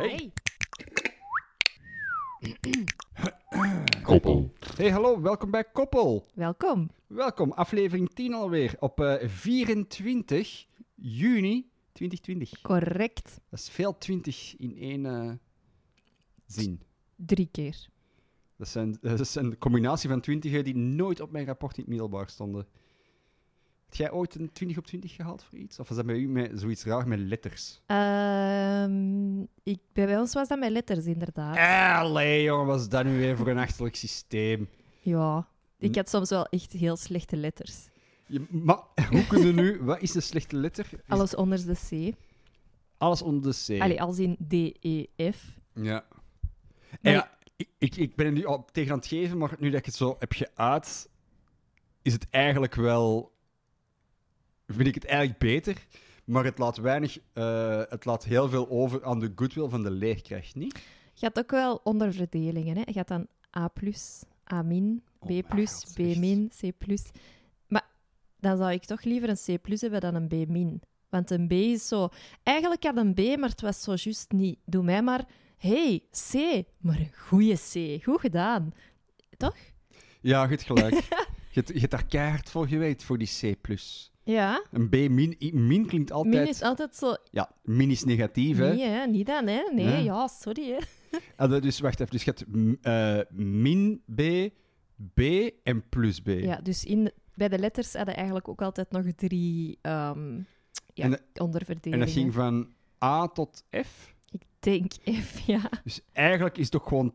Hey. Koppel. Hey, hallo, welkom bij Koppel. Welkom. Welkom, aflevering 10 alweer op eh, 24 juni 2020. Correct. Dat is veel 20 in één eh, zin. Drie keer. Dat, zijn, dat is een combinatie van 20 die nooit op mijn rapport in het middelbaar stonden. Heb jij ooit een 20 op 20 gehaald voor iets? Of was dat bij u met zoiets raar met letters? Ehm, ik, bij ons was dat met letters, inderdaad. Allee, jongen, wat is dat nu weer voor een achterlijk systeem? Ja. Ik had soms wel echt heel slechte letters. Je, maar hoe kunnen nu... Wat is een slechte letter? Is Alles onder de C. alles onder de C. Allee, als in D, E, F. Ja. En Maar ja, ik, ik, ik ben er nu al tegen aan het geven, maar nu dat ik het zo heb geuit, is het eigenlijk wel... Vind ik het eigenlijk beter, maar het laat weinig... eh, het laat heel veel over aan de goodwill van de leerkracht, niet? Je had ook wel onderverdelingen. Hè? Je had dan A+, A-, min, Oh B+, B-, C+. Maar dan zou ik toch liever een C+, hebben dan een B-. Want een B is zo... Eigenlijk had een B, maar het was zo juist niet. Doe mij maar... hey, C. Maar een goede C. Goed gedaan. Toch? Ja, hebt gelijk. je, hebt, je hebt daar keihard voor geweest, voor die C+. Ja. Een B min, min klinkt altijd... Min is altijd zo... Ja, min is negatief, hè? Nee, hè? niet dan, hè? Nee, Ja. ja, sorry, hè? Ah, dus wacht even, dus je hebt eh, min B, B en plus B. Ja, dus in, bij de letters hadden eigenlijk ook altijd nog drie ehm ja, En onderverdelingen. En dat ging van A tot F. Ik denk F, ja. Dus eigenlijk is het toch gewoon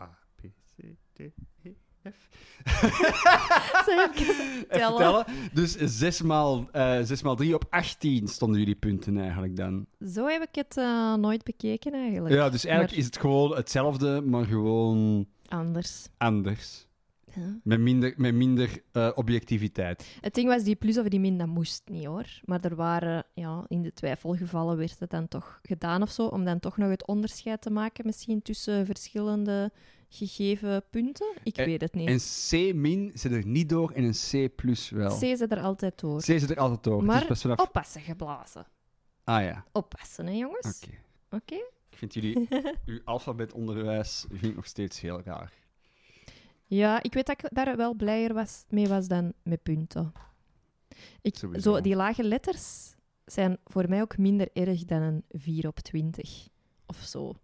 A, B, C, D, Even tellen. tellen. Dus 6 maal, eh 6 maal 3 op 18 stonden jullie punten eigenlijk dan. Zo heb ik het eh, nooit bekeken, eigenlijk. Ja, dus eigenlijk Maar is het gewoon hetzelfde, maar gewoon Anders. anders. Met minder, met minder eh, objectiviteit. Het ding was, die plus of die min, dat moest niet, hoor. Maar er waren, ja, in de twijfelgevallen werd het dan toch gedaan of zo, om dan toch nog het onderscheid te maken misschien tussen verschillende gegeven punten. Ik En- weet het niet. En C min zit er niet door en een C plus wel. C zit er altijd door. C zit er altijd door. Maar dus vanaf... Oppassen geblazen. Ah ja, Oppassen, hè, jongens? oké. Oké? Ik vind jullie, uw alfabetonderwijs vind ik nog steeds heel raar. Ja, ik weet dat ik daar wel blijer was, mee was dan met punten. Ik, Sowieso. zo, die lage letters zijn voor mij ook minder erg dan een 4 op 20. Of zo.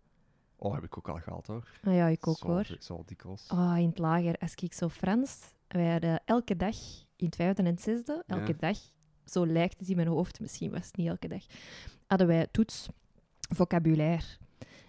Oh, heb ik ook al gehad hoor. Ah ja, ik ook zo, hoor. Zo dikwijls. Ah, in het lager, als ik zo Frans, wij hadden elke dag, in het vijfde en het zesde, elke Ja. dag, zo lijkt het in mijn hoofd, misschien was het niet elke dag, hadden wij toets vocabulaire.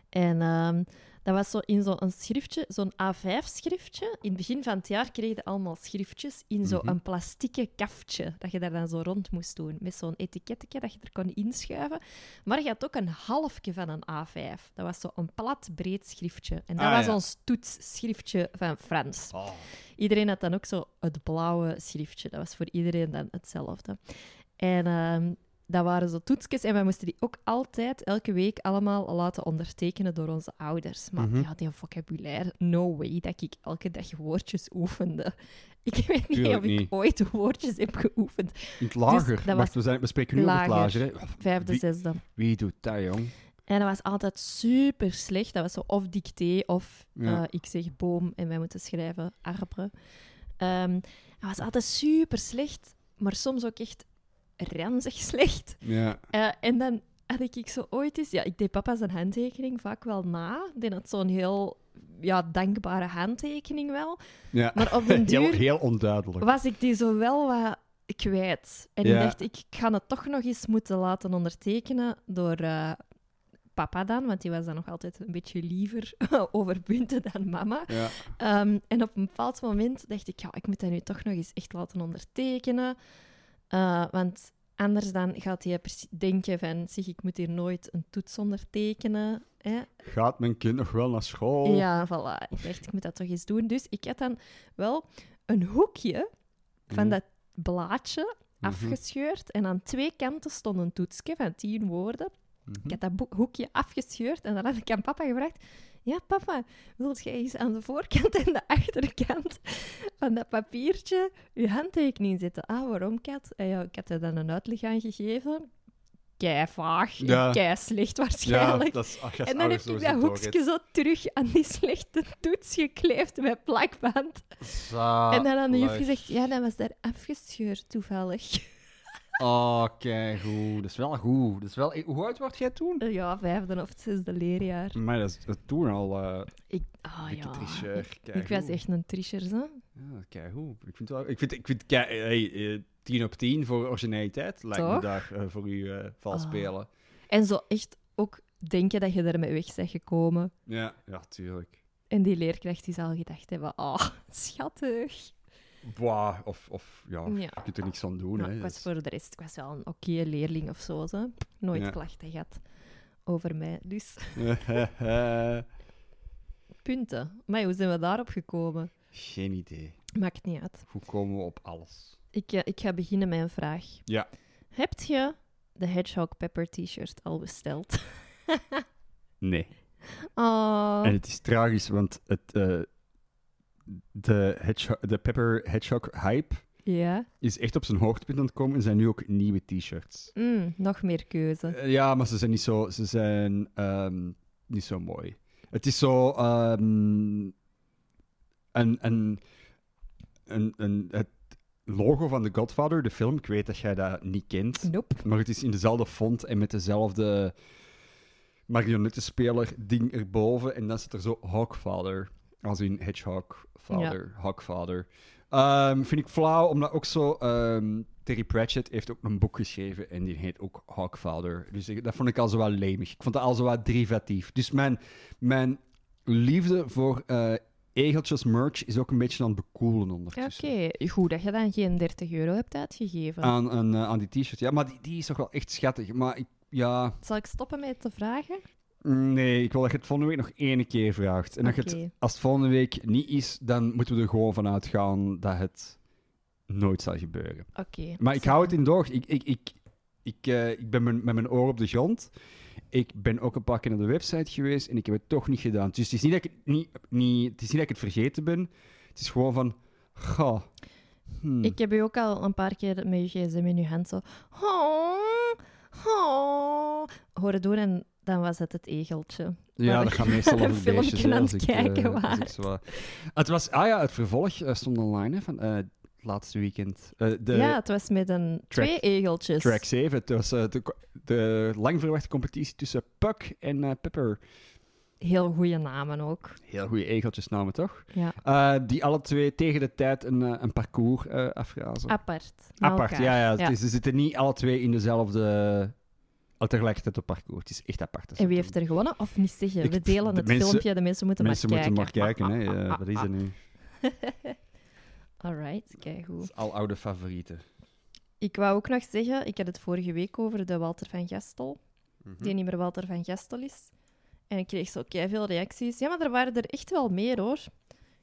En ehm, dat was zo in zo'n schriftje, zo'n A5-schriftje. In het begin van het jaar kreeg je allemaal schriftjes in zo'n Mhm. plastieke kaftje, dat je daar dan zo rond moest doen, met zo'n etiketje dat je er kon inschuiven. Maar je had ook een halfje van een A5. Dat was zo'n plat, breed schriftje. En dat Ah, was ja. ons toetsschriftje van Frans. Oh. Iedereen had dan ook zo het blauwe schriftje. Dat was voor iedereen dan hetzelfde. En ehm, dat waren zo toetsjes en wij moesten die ook altijd, elke week, allemaal laten ondertekenen door onze ouders. Maar Mhm. ja, die vocabulaire, no way dat ik elke dag woordjes oefende. Ik weet niet Tuurlijk of ik niet. ooit woordjes heb geoefend. In het lager. Dus dat Wacht, was we, zijn, we spreken nu over het lager. lager. Hè. Vijfde, Wie, zesde. wie doet dat, jong? En dat was altijd super slecht. Dat was zo of dicté of Ja. eh, ik zeg boom en wij moeten schrijven arbre. Ehm dat was altijd super slecht, maar soms ook echt ranzig slecht. Ja. Eh, en dan had ik, ik zo ooit eens... Ja, ik deed papa zijn handtekening vaak wel na. Die had zo'n heel ja, dankbare handtekening wel. ja. Maar op den heel, duur heel onduidelijk. was ik die zo wel wat kwijt. En Ja. ik dacht, ik ga het toch nog eens moeten laten ondertekenen door eh, papa dan, want die was dan nog altijd een beetje liever over punten dan mama. Ja. Ehm, en op een bepaald moment dacht ik, ja, ik moet dat nu toch nog eens echt laten ondertekenen. Eh, want anders dan gaat hij denken van, zeg, ik moet hier nooit een toets ondertekenen. Hè? Gaat mijn kind nog wel naar school? Ja, voilà. Ik dacht, ik moet dat toch eens doen. Dus ik had dan wel een hoekje van Mhm. dat blaadje Mhm. afgescheurd. En aan twee kanten stond een toetsje van tien woorden. Mhm. Ik had dat hoekje afgescheurd en dan had ik aan papa gevraagd... Ja, papa, wil jij eens aan de voorkant en de achterkant van dat papiertje je handtekening zetten? Ah, waarom, Kat? En ja, ik had er dan een uitleg aan gegeven. kei vaag Ja. kei slecht Ja, waarschijnlijk. dat is... Ach, en dan heb ik dat hoekje zo terug aan die slechte toets gekleefd met plakband. doorgaan. en dan aan de juf Zalig. gezegd, ja, dat was daar afgescheurd toevallig. Oh, kijk, goed. Dat is wel goed. Dat is wel... Hoe oud word jij toen? ja, vijfde of zesde leerjaar. Maar dat is dat toen al... eh Ik, dikke ja, tricheur. ik, was goed. echt een tricher, zo. Ja, kijk, hoe. Ik vind, wel, ik vind, ik vind kei- hey, eh, 10 op 10 voor originaliteit lijkt me daar eh, voor u eh vals Ah. spelen. En zo echt ook denken dat je ermee weg bent gekomen. Ja, ja, tuurlijk. En die leerkracht die zal gedacht hebben, ah, schattig. Bah, of, of ja, Ja. je kunt er niks aan doen. Nou, hè. ik was voor de rest ik was wel een oké leerling of zo. zo. Nooit Ja. klachten gehad over mij. Dus punten. Maar hoe zijn we daarop gekomen? Geen idee. Maakt niet uit. Hoe komen we op alles? Ik, eh, ik ga beginnen met een vraag. Ja. Heb je de Hedgehog Pepper t-shirt al besteld? Nee. Oh, En het is tragisch, want het, eh, de, hedgehog, de Pepper Hedgehog hype ja. is echt op zijn hoogtepunt aan het komen en zijn nu ook nieuwe t-shirts. Mm, nog meer keuze. Eh, ja, maar ze zijn niet zo, ze zijn, ehm, niet zo mooi. Het is zo ehm, een, een, een, een, het logo van The Godfather, de film. Ik weet dat jij dat niet kent. Nope. Maar het is in dezelfde font en met dezelfde marionettenspeler ding erboven. En dan zit er zo Hawkfather. Als in Hedgehogfather, Hawkfather. Ehm, vind ik flauw, omdat ook zo... ehm, Terry Pratchett heeft ook een boek geschreven en die heet ook Hawkfather. Dus ik- dat vond ik al zo wat lemig. Ik vond dat al zo wat derivatief. Dus mijn, mijn liefde voor eh egeltjes merch is ook een beetje aan het bekoelen Oké, ondertussen. goed dat je dan geen 30 euro hebt uitgegeven. Aan, een, eh, aan die t-shirt. Ja, maar die, die is toch wel echt schattig. Maar ik, ja... Zal ik stoppen met te vragen? Nee, ik wil dat je het volgende week nog één keer vraagt. En dat je het, Oké. als het volgende week niet is, dan moeten we er gewoon van uitgaan dat het nooit zal gebeuren. Oké. Maar ik hou het in doog. Ik, ik, ik, ik, eh, ik ben met mijn oor op de grond. Ik ben ook een paar keer naar de website geweest en ik heb het toch niet gedaan. Dus het is niet dat ik het, niet, niet, het, is niet dat ik het vergeten ben. Het is gewoon van... Goh, hmm. Ik heb u ook al een paar keer met je gsm in je hand zo... Oh, oh, horen doen en dan was het het egeltje. Ja, dat gaat meestal een over beestjes. hè, aan als het ik, als zo- Het was... Ah ja, het vervolg eh, stond online hè, van het laatste weekend. De ja, het was met een track- twee egeltjes. track 7. Het was de, co- de lang verwachte competitie tussen Puck en Pepper. Heel goede namen ook. Heel goede egeltjesnamen, toch? Ja, die alle twee tegen de tijd een, een parcours afrazen. apart. Apart, ja. ja. Ja. ze zitten niet alle twee in dezelfde... al tegelijkertijd op parcours. Het is echt apart. En wie heeft er gewonnen? Of niet zeggen? Ik- We delen de het mensen- filmpje, de mensen moeten Mensen maar moeten kijken. maar kijken, hè. Wat is er nu? Alright, kijk. Al oude favorieten. Ik wou ook nog zeggen, ik had het vorige week over de Walter van Gestel, Mhm. die niet meer Walter van Gestel is. En ik kreeg zo veel reacties. Ja, maar er waren er echt wel meer hoor.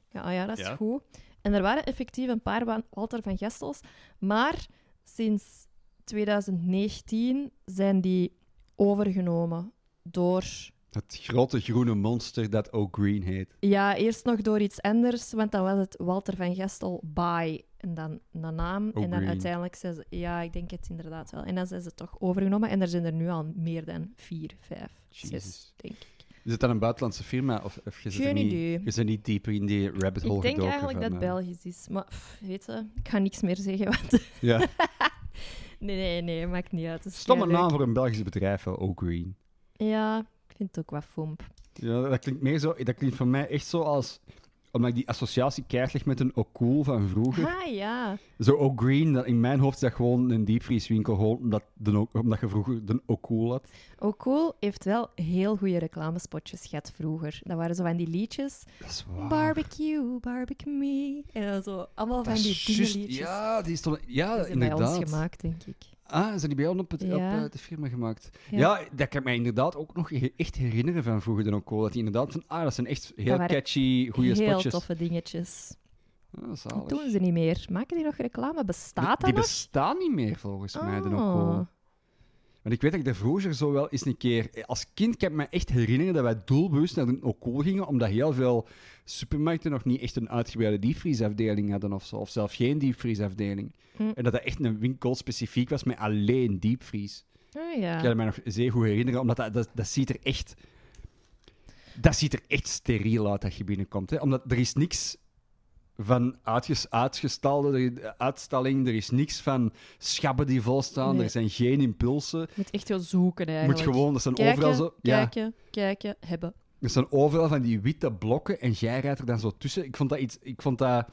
Ja, ah ja, dat is Ja? goed. En er waren effectief een paar Wa- Walter van Gestels, maar sinds 2019 zijn die overgenomen door Het grote groene monster dat ook Green heet. Ja, eerst nog door iets anders, want dan was het Walter van Gestel by en dan een naam. en dan uiteindelijk zei ze, ja, ik denk het inderdaad wel. En dan zijn ze toch overgenomen en er zijn er nu al meer dan vier, vijf, zes, Jezus. denk ik. Is het dan een buitenlandse firma? Of, of je Geen niet, idee. Je zit niet dieper in die rabbit hole Ik denk eigenlijk van, dat eh, Belgisch is, maar pff, weet je, ik ga niks meer zeggen. Want Ja. nee, nee, nee, maakt niet uit. Stomme naam voor een Belgisch bedrijf, wel, ook Green. Ja, ik vind het ook wat fomp. Ja, dat klinkt meer zo... Dat klinkt voor mij echt zo als... Omdat ik die associatie keihard leg met een O'Cool van vroeger. Ah ja, Zo O'Green, dat in mijn hoofd is dat gewoon een diepvrieswinkel, gewoon omdat, de, omdat je vroeger de O'Cool had. O'Cool heeft wel heel goede reclamespotjes gehad vroeger. Dat waren zo van die liedjes. Dat is waar. Barbecue, barbecue me. En dan zo, allemaal Dat van die is juist- dingenliedjes. Ja, die is toch... Ja, zijn bij inderdaad. ons gemaakt, denk ik. Ah, zijn die bij ons op, het, Ja. op eh, de firma gemaakt? Ja. Ja. dat kan ik mij inderdaad ook nog echt herinneren van vroeger de O'Cool. Dat die inderdaad van, ah, dat zijn echt heel catchy, goede Heel spotjes. toffe dingetjes. Ah, Dat doen ze niet meer. Maken die nog reclame? Bestaat die, dat die nog? bestaan niet meer, volgens mij, de Ah. Want ik weet dat ik er vroeger zo wel eens een keer... Als kind kan ik me echt herinneren dat wij doelbewust naar de O'Cool gingen, omdat heel veel supermarkten nog niet echt een uitgebreide diepvriesafdeling hadden of zo. Of zelfs geen diepvriesafdeling. Hm. En dat dat echt een winkel specifiek was met alleen diepvries. Oh ja. Ik kan me nog zeer goed herinneren, omdat dat, dat, dat ziet er echt... Dat ziet er echt steriel uit dat je binnenkomt. Hè? Omdat er is niks van uitges, uitgestalde uitstalling, er is niks van schabben die volstaan, Nee. er zijn geen impulsen. Je moet echt wel zoeken Je eigenlijk. moet gewoon, er zijn kijken, overal zo... Ja, kijken, kijken, hebben. er zijn overal van die witte blokken en jij rijdt er dan zo tussen. Ik vond dat iets... Ik vond dat...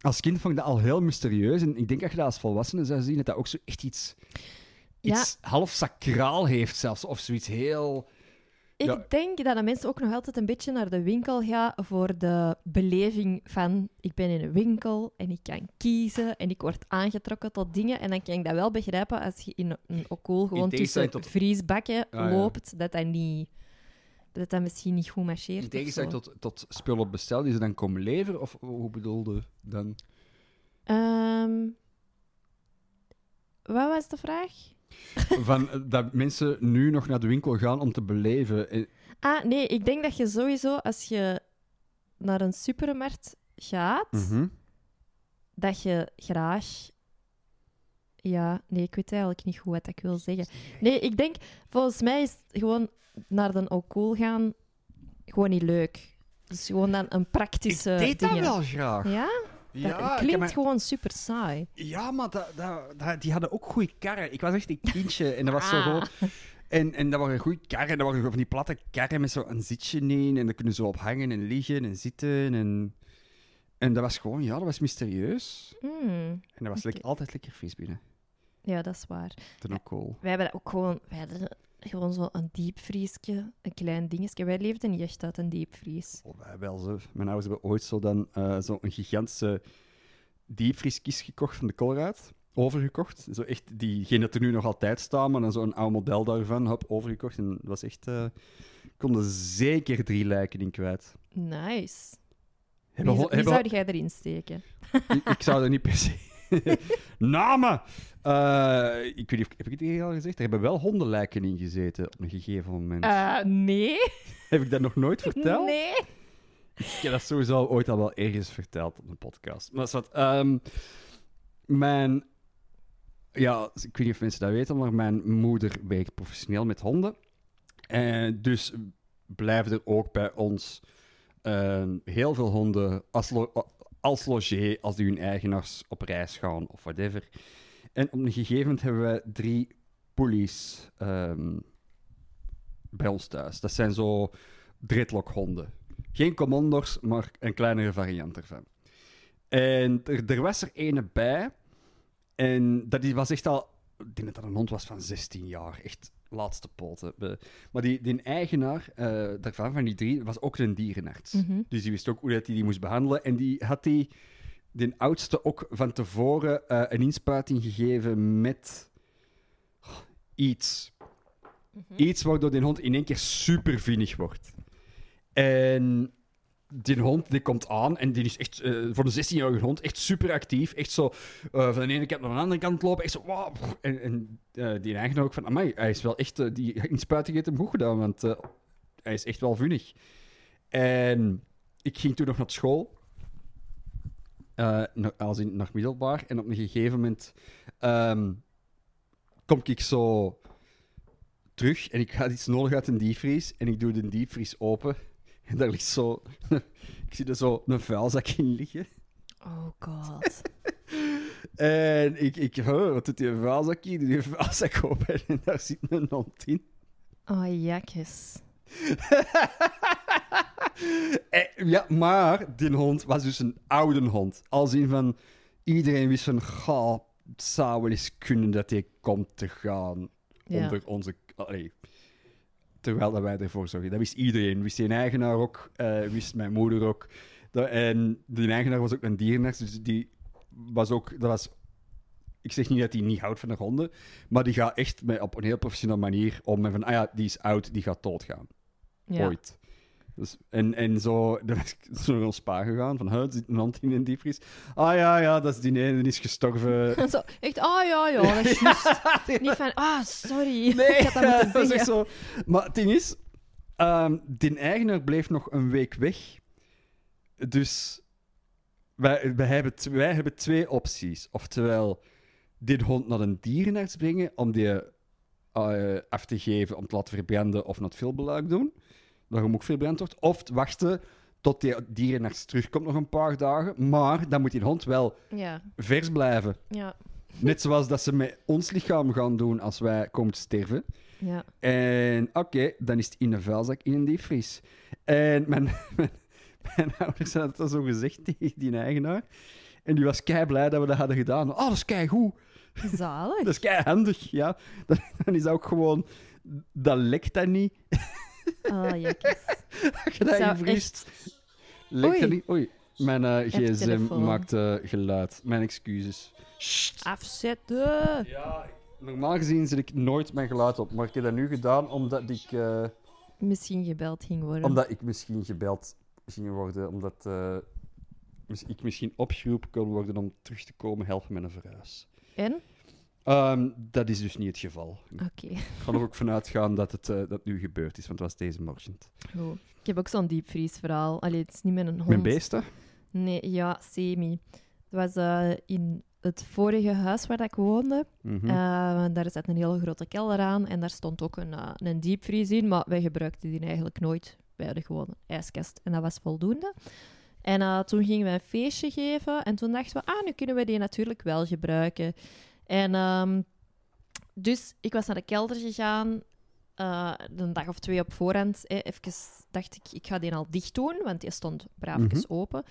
Als kind vond ik dat al heel mysterieus. En ik denk dat je dat als volwassene zou zien, dat dat ook zo echt iets... Ja. Iets half sacraal heeft zelfs. Of zoiets heel... Ik Ja. denk dat de mensen ook nog altijd een beetje naar de winkel gaan voor de beleving van ik ben in een winkel en ik kan kiezen en ik word aangetrokken tot dingen. En dan kan ik dat wel begrijpen als je in een okkool gewoon tussen tot- vriesbakken Ah, ja. loopt, dat dat niet... Dat dat misschien niet goed marcheert. In tegenstelling tot, tot spullen op bestel die ze dan komen leveren? Of hoe bedoelde dan? Ehm, wat was de vraag? Van, eh, dat mensen nu nog naar de winkel gaan om te beleven. Eh, Ah, nee, ik denk dat je sowieso als je naar een supermarkt gaat, mhm. dat je graag. Ja, nee, ik weet eigenlijk niet goed wat ik wil zeggen. Nee, ik denk, volgens mij is gewoon naar de alcohol gaan gewoon niet leuk. Dus gewoon dan een praktische Ik deed dat dingen. wel graag. Ja? Ja, dat klinkt gewoon super saai. ja maar dat, dat, dat- die hadden ook goede karren. Ik was echt een kindje en dat was zo Ah. gewoon... En, en dat waren goede karren. Dat waren van die platte karren met zo'n zitje in. En daar kunnen ze op hangen en liggen en zitten. En, en dat was gewoon... Ja, dat was mysterieus. Hmm, En dat was altijd lekker fris binnen. Ja, dat is waar. Ten ook cool. Wij hebben dat ook gewoon... Wij hadden gewoon zo een diepvriesje, een klein dingetje. Wij leefden niet echt uit een diepvries. Oh, wij wel zo. Mijn ouders hebben ooit zo dan eh, zo'n gigantische diepvrieskist gekocht van de Colruyt. Overgekocht. Zo echt diegene dat er nu nog altijd staan, maar dan zo'n oud model daarvan. Hop, overgekocht. En dat was echt... eh konden zeker drie lijken in kwijt. Nice. Wie, Hebben, wie hebben- zou jij erin steken? ik, ik zou er niet per se... Namen! Eh, ik weet niet, heb ik het hier al gezegd? Er hebben wel hondenlijken in gezeten op een gegeven moment. Eh, nee. Heb ik dat nog nooit verteld? Nee. Ik heb dat sowieso ooit al wel ergens verteld op een podcast. Maar wat. ehm, mijn. Ja, ik weet niet of mensen dat weten, maar mijn moeder werkt professioneel met honden. En dus blijven er ook bij ons ehm, heel veel honden als, lo- als logé, als die hun eigenaars op reis gaan of whatever. En op een gegeven moment hebben wij drie poelies ehm, bij ons thuis. Dat zijn zo dreadlock-honden. Geen commandors, maar een kleinere variant ervan. En er, er was er ene bij. En dat die was echt al... Ik denk dat dat een hond was van 16 jaar. Echt laatste poten. Maar die, die eigenaar eh, daarvan, van die drie, was ook een dierenarts. Mhm. Dus die wist ook hoe dat hij die moest behandelen. En die had die, de oudste ook van tevoren eh, een inspuiting gegeven met oh, iets. Iets waardoor die hond in één keer super vinnig wordt. En die hond die komt aan en die is echt eh, voor een 16-jarige hond echt super actief. Echt zo eh, van de ene kant naar de andere kant lopen. Echt zo. En, en eh, die eigenaar ook van, amai, hij is wel echt, die inspuiting heeft hem goed gedaan, want hij is echt wel vinnig. En ik ging toen nog naar school. als in naar middelbaar. En op een gegeven moment ehm, kom ik zo terug en ik ga iets nodig uit een diepvries. En ik doe de diepvries open. En daar ligt zo... ik zie er zo een vuilzak in liggen. Oh god. En ik, ik hoor, wat doet die vuilzak hier? Die vuilzak open en daar zit een hond in. Oh, jakjes. Eh, ja, maar die hond was dus een oude hond. Als in van... Iedereen wist van... Ga, zou wel eens kunnen dat hij komt te gaan Ja. onder onze... Allee, terwijl dat wij ervoor zorgen. Dat wist iedereen. Wist die eigenaar ook. eh, wist mijn moeder ook. Dat, en die eigenaar was ook een dierenarts. Dus die was ook... Dat was... Ik zeg niet dat hij niet houdt van de honden. Maar die gaat echt met, op een heel professionele manier om. Met van, ah ja, die is oud, die gaat doodgaan Ja. ooit. Dus, en, en zo, dan was ik zo naar ons gegaan, van, er zit een hand in een diepvries. Ah ja, ja, dat is die ene, die is gestorven. Zo, echt, oh ja, ja, dat is juist. Niet van, ah, sorry. Nee, ik had dat moeten dat is echt zo. Maar het ding is, ehm die eigenaar bleef nog een week weg. Dus wij, wij, hebben, wij hebben twee opties. Oftewel, dit hond naar een dierenarts brengen om die eh, af te geven om te laten verbranden of naar het veelbeluik doen. Daarom ook veel verbrand wordt. Of wachten tot die dier naar terugkomt nog een paar dagen. Maar dan moet die hond wel Ja, vers blijven. ja, Net zoals dat ze met ons lichaam gaan doen als wij komen te sterven. ja. En oké, dan is het in een vuilzak in een diepvries. En mijn, mijn, mijn ouders hadden dat zo gezegd tegen die eigenaar. En die was kei blij dat we dat hadden gedaan. Oh, dat is kei goed. Zalig. Dat is kei handig, ja. Dan, dan is dat ook gewoon... Dat lekt dat niet. Ah, jakjes. Als je dat Zou invriest, dat Oei. niet. Oei, mijn eh, Even gsm telefoon. maakt eh, geluid. Mijn excuses. Sst. Afzetten. Ja, normaal gezien zet ik nooit mijn geluid op. Maar ik heb dat nu gedaan omdat ik... eh, Misschien gebeld ging worden. Omdat ik misschien gebeld ging worden, omdat eh, mis- ik misschien opgeroepen kon worden om terug te komen helpen met een verhuis. En? Ehm, dat is dus niet het geval. Oké. Ik ga er ook vanuit gaan dat het eh, dat nu gebeurd is, want het was deze morgen. Goed. Ik heb ook zo'n diepvriesverhaal. Allee, het is niet met een hond. Mijn beesten? Nee, ja, semi. Dat was eh, in het vorige huis waar ik woonde. Mhm. Eh, daar zat een hele grote kelder aan en daar stond ook een, eh, een diepvries in, maar wij gebruikten die eigenlijk nooit. Wij hadden gewoon een ijskast en dat was voldoende. En toen gingen we een feestje geven en toen dachten we, ah, nu kunnen we die natuurlijk wel gebruiken. En ehm, dus ik was naar de kelder gegaan, eh een dag of twee op voorhand. Eh, even dacht ik, ik ga die al dicht doen, want die stond braafjes open.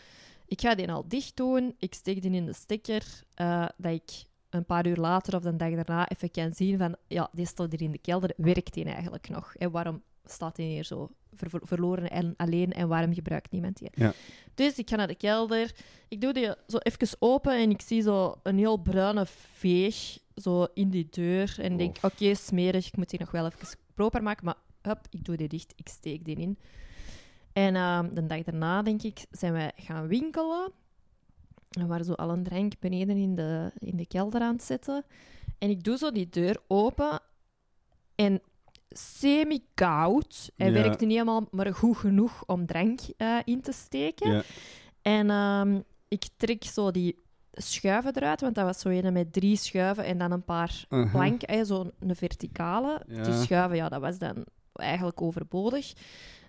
Ik ga die al dicht doen, ik steek die in de stekker, eh, dat ik een paar uur later of de dag daarna even kan zien van, ja, die stond hier in de kelder, werkt die eigenlijk nog? En waarom staat die hier zo ver- ver- verloren en alleen en waarom gebruikt niemand die? Ja. Dus ik ga naar de kelder, ik doe die zo even open en ik zie zo een heel bruine veeg zo in die deur en denk, oké, smerig, ik moet die nog wel even proper maken, maar hup, ik doe die dicht, ik steek die in. En ehm, de dag daarna, denk ik, zijn wij gaan winkelen. We waren zo al een drank beneden in de, in de kelder aan het zetten. En ik doe zo die deur open. En semi-koud. Hij Ja. werkte niet helemaal, maar goed genoeg om drank eh, in te steken. Ja. En ehm, ik trek zo die schuiven eruit, want dat was zo een met drie schuiven en dan een paar Uh-huh. planken, hè, zo'n een verticale. Ja. Die schuiven, ja, dat was dan eigenlijk overbodig.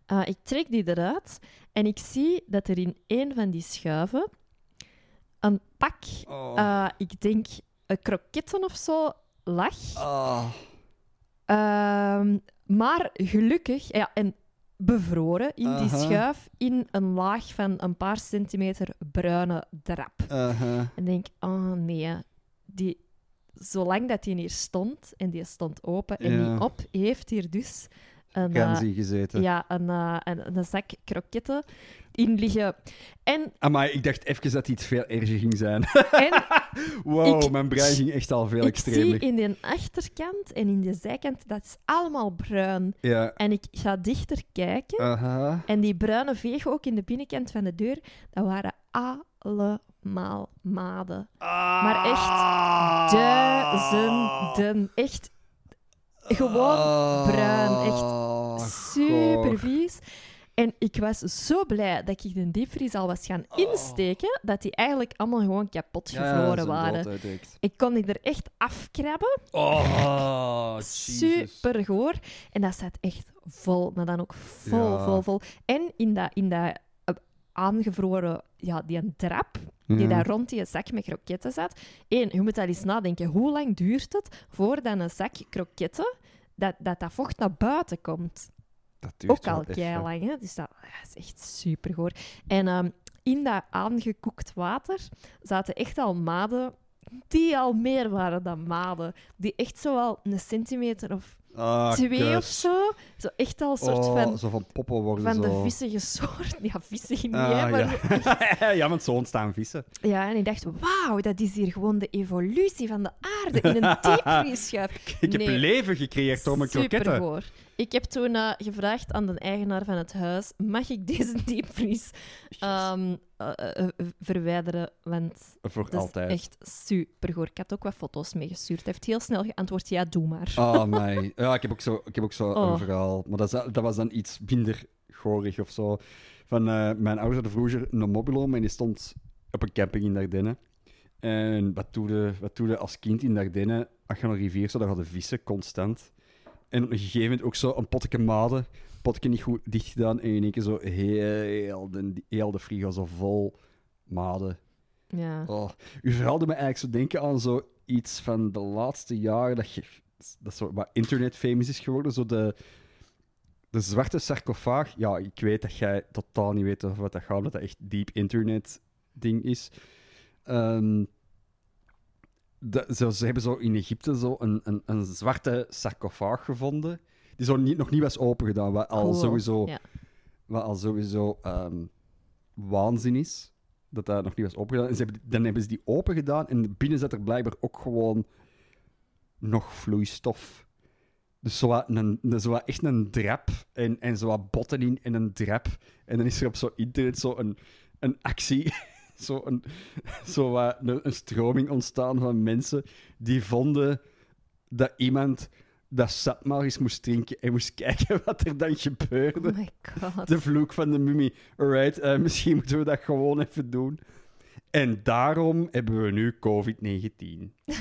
Eh, ik trek die eruit en ik zie dat er in een van die schuiven een pak, Oh. eh, ik denk een kroketten of zo, lag. Ah. Ehm, maar gelukkig, ja, en bevroren in die schuif, in een laag van een paar centimeter bruine drap. Uh-huh. En denk, oh nee, die, zolang dat die hier stond, en die stond open en Ja. niet op, heeft hier dus een, eh, gezeten. ja, een, eh, een, een zak kroketten in liggen. En, Amai, ik dacht even dat iets veel erger ging zijn. en wow, Ik- mijn brein ging echt al veel ik extremer. zie in de achterkant en in de zijkant, dat is allemaal bruin. Ja. En ik ga dichter kijken. En die bruine veeg ook in de binnenkant van de deur, dat waren allemaal maden. Maar echt duizenden. Echt gewoon bruin. Echt Oh, super vies. En ik was zo blij dat ik de diepvries al was gaan insteken, dat die eigenlijk allemaal gewoon kapot gevroren waren. Ik kon die er echt afkrabben. Oh. Super goor. En dat zat echt vol, maar dan ook vol, Ja. vol, vol. En in dat, in dat eh, aangevroren, ja, die een trap, die Ja. daar rond die zak met kroketten zat. Eén, je moet al eens nadenken, hoe lang duurt het voordat een zak kroketten, dat dat, dat vocht naar buiten komt? Dat duurt Ook al kei lang, hè? Dus dat, dat is echt super goor. En ehm, in dat aangekoekt water zaten echt al maden die al meer waren dan maden. Die echt zo wel een centimeter of Ah, twee of zo. Zo echt al een soort Oh, van, Zo van poppen worden van zo. de vissige soort. Ja, vissig niet, Ah, hè, maar ja. ja, want zo ontstaan vissen. Ja, en ik dacht, wauw, dat is hier gewoon de evolutie van de aarde in een diepvriesschuif. Ik heb Nee. leven gecreëerd door mijn kroketten. Ik heb toen eh, gevraagd aan de eigenaar van het huis, mag ik deze diepvries ehm, eh, eh, verwijderen? Want Voor dat is altijd. echt supergoor. Ik had ook wat foto's meegestuurd. Hij heeft heel snel geantwoord, ja, doe maar. Oh, my. Ja, ik heb ook zo, ik heb ook zo Oh. een verhaal. Maar dat, dat was dan iets minder gorig of zo. Van, mijn ouders hadden vroeger een mobiloom en die stond op een camping in Dardenne. En wat doe je, wat doe je als kind in Dardenne? Als je naar een rivier zou, dan hadden vissen constant. En op een gegeven moment ook zo een potje maden. Potje niet goed dicht gedaan. En in één keer zo heel de, heel de frigo zo vol maden. Ja. Oh, u verhaalde me eigenlijk zo denken aan zo iets van de laatste jaren dat, je, dat zo wat internet famous is geworden. Zo de, de zwarte sarcofaag. Ja, ik weet dat jij totaal niet weet over wat dat gaat, dat dat echt diep internet ding is. Ehm, de, ze, ze hebben zo in Egypte zo een, een, een zwarte sarcofaag gevonden. Die zo niet, nog niet was opengedaan, wat al Cool. sowieso, Ja. wat al sowieso ehm, waanzin is. Dat dat nog niet was opengedaan. En ze hebben, dan hebben ze die opengedaan en binnen zat er blijkbaar ook gewoon nog vloeistof. Dus zo wat een, zo wat echt een drap en, en zo wat botten in en een drap. En dan is er op zo'n internet zo een, een actie, zo, een, zo een, een stroming ontstaan van mensen die vonden dat iemand dat sap maar eens moest drinken en moest kijken wat er dan gebeurde. Oh my god. De vloek van de mummie. Alright, eh, misschien moeten we dat gewoon even doen. En daarom hebben we nu COVID-19.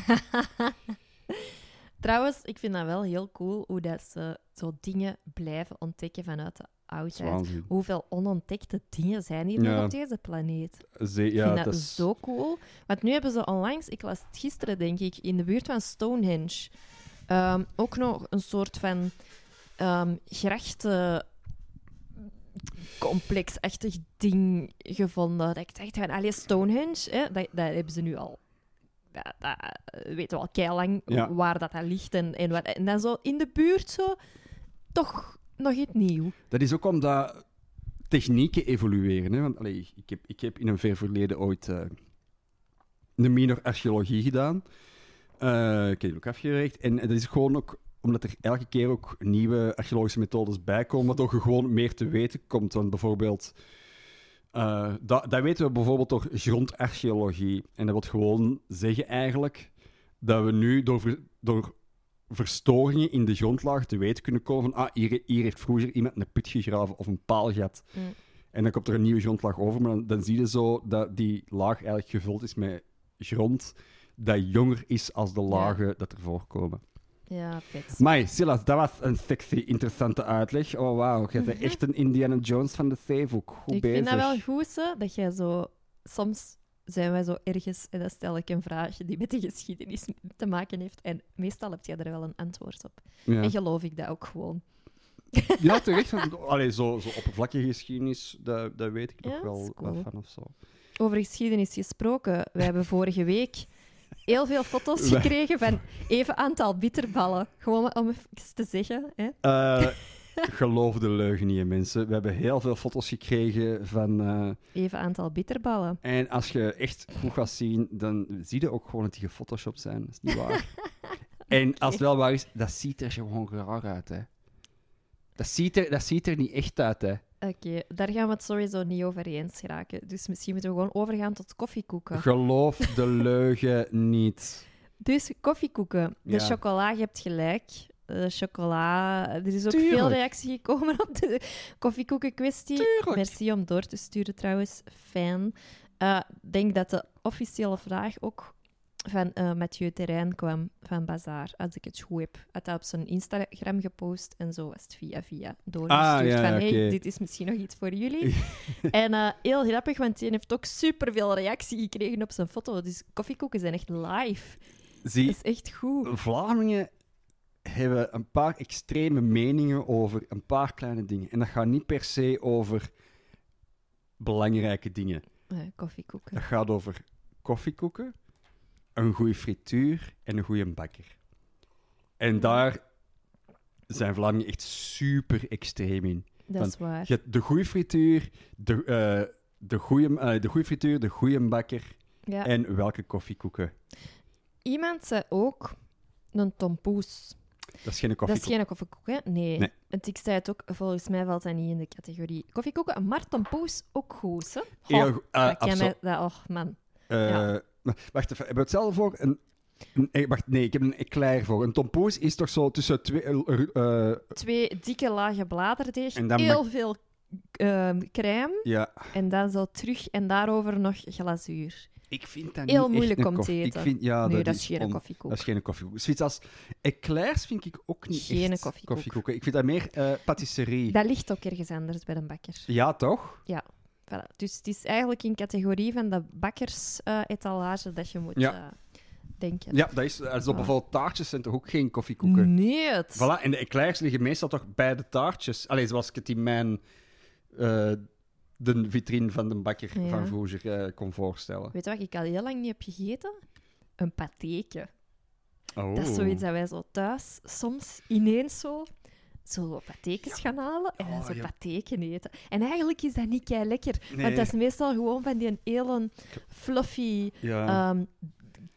Trouwens, ik vind dat wel heel cool hoe dat ze zo dingen blijven ontdekken vanuit de Waanzin. Hoeveel onontdekte dingen zijn hier Ja. nog op deze planeet? Ze- Ik vind dat, is... zo cool. Want nu hebben ze onlangs, ik las het gisteren denk ik, in de buurt van Stonehenge, ehm, ook nog een soort van ehm grachten complexachtig ding gevonden. Dat ik dacht van, allee, Stonehenge, hè, dat, dat hebben ze nu al... Dat, dat eh, weten we al keilang Ja. waar dat, dat ligt en, en wat. En dan zo in de buurt zo, toch nog iets nieuw. Dat is ook omdat technieken evolueren. Hè? Want allee, ik, heb, ik heb in een ver verleden ooit eh, een minor archeologie gedaan. Eh, ik heb ook afgewerkt. En dat is gewoon ook omdat er elke keer ook nieuwe archeologische methodes bij komen, waardoor je gewoon meer te weten komt. Want bijvoorbeeld, eh, dat, dat weten we bijvoorbeeld door grondarcheologie. En dat wil gewoon zeggen eigenlijk dat we nu door, door verstoringen in de grondlaag te weten kunnen komen van ah, hier, hier heeft vroeger iemand een put gegraven of een paalgat. Mm. En dan komt er een nieuwe grondlaag over, maar dan, dan zie je zo dat die laag eigenlijk gevuld is met grond dat jonger is als de lagen dat er voorkomen. Ja, vet. Maar Silas, dat was een sexy, interessante uitleg. Oh wauw, jij bent echt een Indiana Jones van de zeevoek. Goed Mhm. ik bezig. vind dat wel goed, dat jij zo... Soms zijn wij zo ergens en dan stel ik een vraag die met de geschiedenis te maken heeft. En meestal heb jij er wel een antwoord op. Ja, En geloof ik dat ook gewoon. ja terecht. Allee, zo, zo oppervlakkige geschiedenis, dat, dat weet ik nog Ja, wel is cool. wat van of zo. Over geschiedenis gesproken, we hebben vorige week heel veel foto's gekregen van even aantal bitterballen. Gewoon om even te zeggen. Hè? Eh, geloof de leugen niet, mensen. We hebben heel veel foto's gekregen van... eh, Even aantal bitterballen. En als je echt goed gaat zien, dan zie je ook gewoon dat die gefotoshopt zijn. Dat is niet waar. En als het wel waar is, dat ziet er gewoon raar uit, hè. Dat ziet er, dat ziet er niet echt uit, hè. Oké, daar gaan we het sowieso niet over eens raken. Dus misschien moeten we gewoon overgaan tot koffiekoeken. Geloof de leugen niet. Dus koffiekoeken. De Ja. chocola, je hebt gelijk. De chocola. Er is ook Tuurlijk. veel reactie gekomen op de koffiekoeken-kwestie. Tuurlijk. Merci om door te sturen trouwens. Fijn. Eh, Ik denk dat de officiële vraag ook van eh, Mathieu Terrein kwam van Bazaar, als ik het goed heb. Had hij op zijn Instagram gepost en zo was het via via doorgestuurd Ah, ja, van oké. hey, dit is misschien nog iets voor jullie. en eh, heel grappig, want hij heeft ook superveel reactie gekregen op zijn foto. Dus koffiekoeken zijn echt live. Zie, Dat is echt goed. Vlamingen hebben een paar extreme meningen over een paar kleine dingen. En dat gaat niet per se over belangrijke dingen. Eh, koffiekoeken. Dat gaat over koffiekoeken, een goede frituur en een goede bakker. En daar zijn Vlamingen echt super extreem in. Dat is waar. Je hebt de goede frituur, de, eh, de, goede, eh, de goede frituur, de goede bakker Ja. en welke koffiekoeken. Iemand zei ook een tompoes. Dat is geen Dat is koffiekoek. geen koffiekoek, hè? Nee. Nee. Want ik zei het ook, volgens mij valt dat niet in de categorie koffiekoeken. Maar tompoes ook goed, hè? Heel goed. Eh, dat mij- dat, oh, man. Ja. maar Wacht even, hebben we hetzelfde voor? Een, een- eh, wacht, nee, ik heb een eclair voor. Een tompoes is toch zo tussen twee... eh, Twee dikke lagen bladerdeeg, heel veel ehm, crème ja, en dan zo terug en daarover nog glazuur. Ik vind dat Heel niet moeilijk echt een om te eten. Ik vind, ja, nee, dat, is geen on- koffiekoek. Dat is geen koffiekoek. Zoiets als eclairs vind ik ook niet Geen echt koffiekoek. koffiekoeken. Ik vind dat meer eh patisserie. Dat ligt ook ergens anders bij een bakker. Ja, toch? Voilà. Dus het is eigenlijk in categorie van de bakkers-etalage dat je moet Ja. eh, denken. Ja, dat is, eh, zo Ah. bijvoorbeeld taartjes zijn toch ook geen koffiekoeken? Nee, het. Voilà, en de eclairs liggen meestal toch bij de taartjes. Allee, zoals ik het in mijn... eh, de vitrine van de bakker Ja. van vroeger eh, kon voorstellen. Weet je wat ik al heel lang niet heb gegeten? Een patéke. Oh. Dat is zoiets dat wij zo thuis soms ineens zo, zo patekens gaan halen en dan Oh, zo ja. pateken eten. En eigenlijk is dat niet kei lekker, Nee. want dat is meestal gewoon van die hele fluffy, Ja. ehm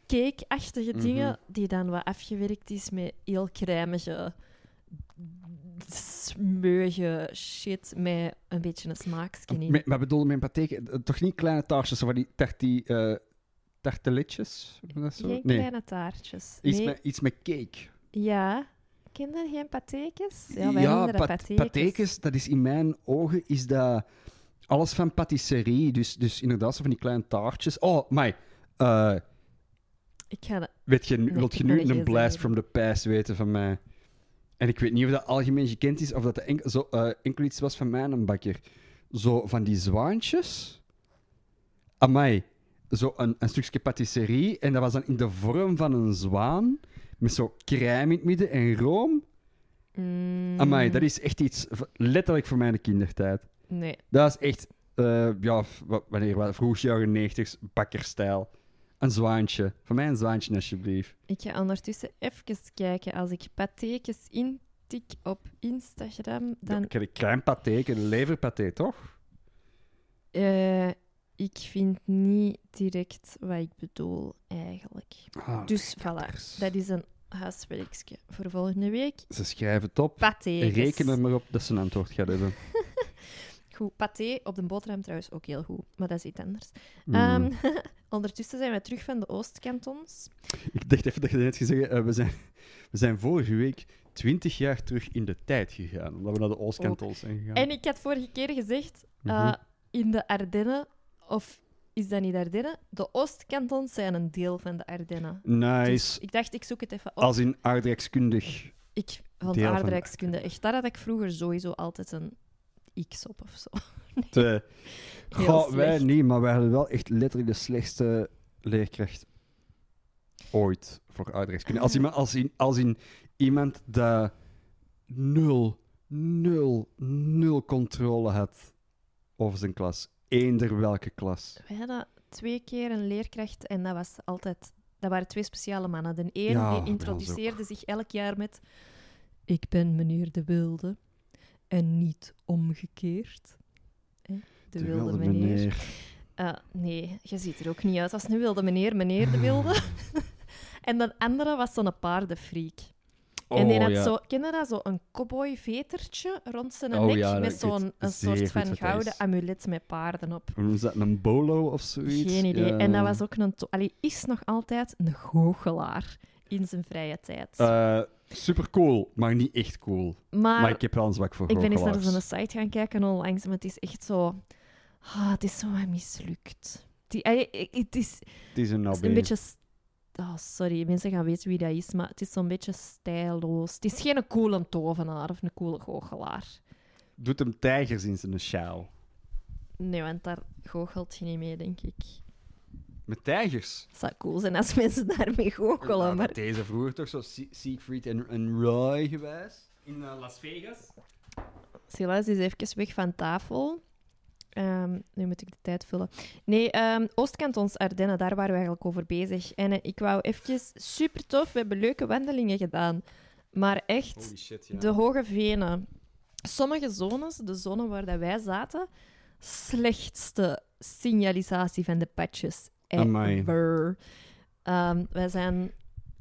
cake-achtige Mhm. dingen, die dan wat afgewerkt is met heel crèmige, smeuige shit met een beetje een smaaksje in. Maar bedoel, mijn pathé, eh, toch niet kleine taartjes, van die tarti, eh tarteletjes? Noem je dat zo? Geen Nee, kleine taartjes. iets, Nee, met, iets met cake. Ja. Je geen patekens? Ja, wij ja pat- patekens. patekens, dat is in mijn ogen is dat alles van patisserie. Dus, dus inderdaad, zo van die kleine taartjes. Oh, maar Ik ga weet je, wilt je nu een blast from the past weten van mij? En ik weet niet of dat algemeen gekend is of dat enkel, zo, eh, enkel iets was van mij, een bakker. Zo van die zwaantjes. Amai. Zo een, een stukje patisserie. En dat was dan in de vorm van een zwaan. Met zo crème in het midden en room. Mm, Amai, dat is echt iets letterlijk voor mijn kindertijd. Nee. Dat is echt, eh, ja, wanneer, wa- vroeg jaren 90 bakkerstijl. Een zwaantje. Voor mij een zwaantje, alsjeblieft. Ik ga ondertussen even kijken. Als ik patekens intik op Instagram, dan... Dan... een klein paté, een leverpaté, toch? eh, ik vind niet direct wat ik bedoel, eigenlijk. Ah, Dus voilà, dat is een huiswerkje voor volgende week. Ze schrijven het op. Reken er maar op dat ze een antwoord gaat hebben. Goed, paté op de boterham trouwens ook heel goed, maar dat is iets anders. Mm. Ehm, ondertussen zijn we terug van de Oostkantons. Ik dacht even dat je net gezegd uh, we, zijn, we zijn vorige week 20 jaar terug in de tijd gegaan, omdat we naar de Oostkantons zijn gegaan. En ik had vorige keer gezegd, eh, Mhm. in de Ardennen, of is dat niet Ardennen? De Oostkantons zijn een deel van de Ardennen. Nice. Dus ik dacht, ik zoek het even op. Als in aardrijkskundig. Ik vond aardrijkskunde echt... Daar had ik vroeger sowieso altijd een X op of zo. Goh, wij niet, maar wij hadden wel echt letterlijk de slechtste leerkracht ooit voor aardrijkskunde. Als, iemand, als, in, als in iemand dat nul, nul, nul controle had over zijn klas. Eender welke klas. We hadden twee keer een leerkracht en dat was altijd... Dat waren twee speciale mannen. De een Ja, bij die ons introduceerde zich elk jaar met... Ik ben meneer De Wilde. En niet omgekeerd. Hè? De, wilde, meneer. Eh, nee, je ziet er ook niet uit als een wilde meneer, meneer De Wilde. en de andere was zo'n paardenfreak. en die Oh, had ja. zo, ken je dat, zo een cowboy-vetertje rond zijn Oh nek ja, met zo'n een soort van gouden is. amulet met paarden op. Ze dat? Een bolo of zoiets? Geen idee. Ja. En dat was ook een... Allee, is nog altijd een goochelaar in zijn vrije tijd. Eh, super cool, maar niet echt cool. maar maar ik heb wel een zwak voor ik ben eens naar zijn site gaan kijken onlangs, maar het is echt zo... Ah, het is zo wat mislukt. Die, allee, ik- het is, Het is een het is nabé. een beetje... Oh, sorry, mensen gaan weten wie dat is, maar het is zo'n beetje stijlloos. Het is geen coole tovenaar of een coole goochelaar. Doet hem tijgers in zijn sjaal. Nee, want daar goochelt je niet mee, denk ik. Met tijgers. Het zou cool zijn als mensen daarmee goochelen, Ja, maar... Deze vroeger toch zo Sie- Siegfried en, en Roy geweest. In eh, Las Vegas. Silas is even weg van tafel. Ehm, nu moet ik de tijd vullen. Nee, ehm Oostkantons Ardennen, daar waren we eigenlijk over bezig. En eh, ik wou even... Super tof, we hebben leuke wandelingen gedaan. Maar echt, Holy shit, ja. de hoge venen. Sommige zones, de zone waar dat wij zaten, slechtste signalisatie van de patches. Ever. Ehm, wij zijn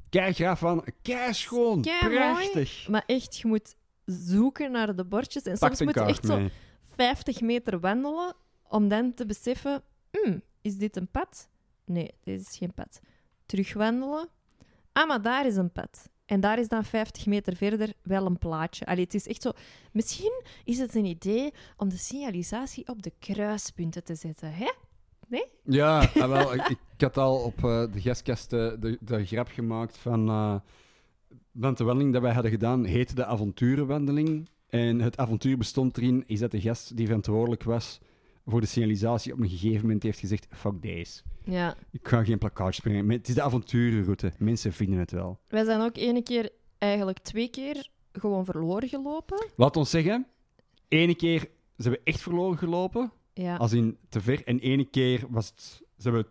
Kei graaf van, schoon, mooi. prachtig. Maar echt, je moet zoeken naar de bordjes. En Pak soms moet je echt zo mee. 50 meter wandelen om dan te beseffen: "Hmm, is dit een pad? Nee, dit is geen pad. Terugwandelen. Ah, maar daar is een pad. En daar is dan 50 meter verder wel een plaatje. Allee, het is echt zo. Misschien is het een idee om de signalisatie op de kruispunten te zetten. Hè? Nee? Ja, ah, wel, ik, ik had al op eh, de gastkast de, de grap gemaakt van... eh want de wandeling dat wij hadden gedaan heette de avonturenwandeling. En het avontuur bestond erin is dat de gast die verantwoordelijk was voor de signalisatie op een gegeven moment heeft gezegd fuck deze. Ja. Ik ga geen plakkaatjes brengen. Het is de avonturenroute. Mensen vinden het wel. Wij zijn ook ene keer, eigenlijk twee keer, gewoon verloren gelopen. Laat ons zeggen, ene keer ze hebben echt verloren gelopen, Ja. als in te ver. En ene keer was het, ze hebben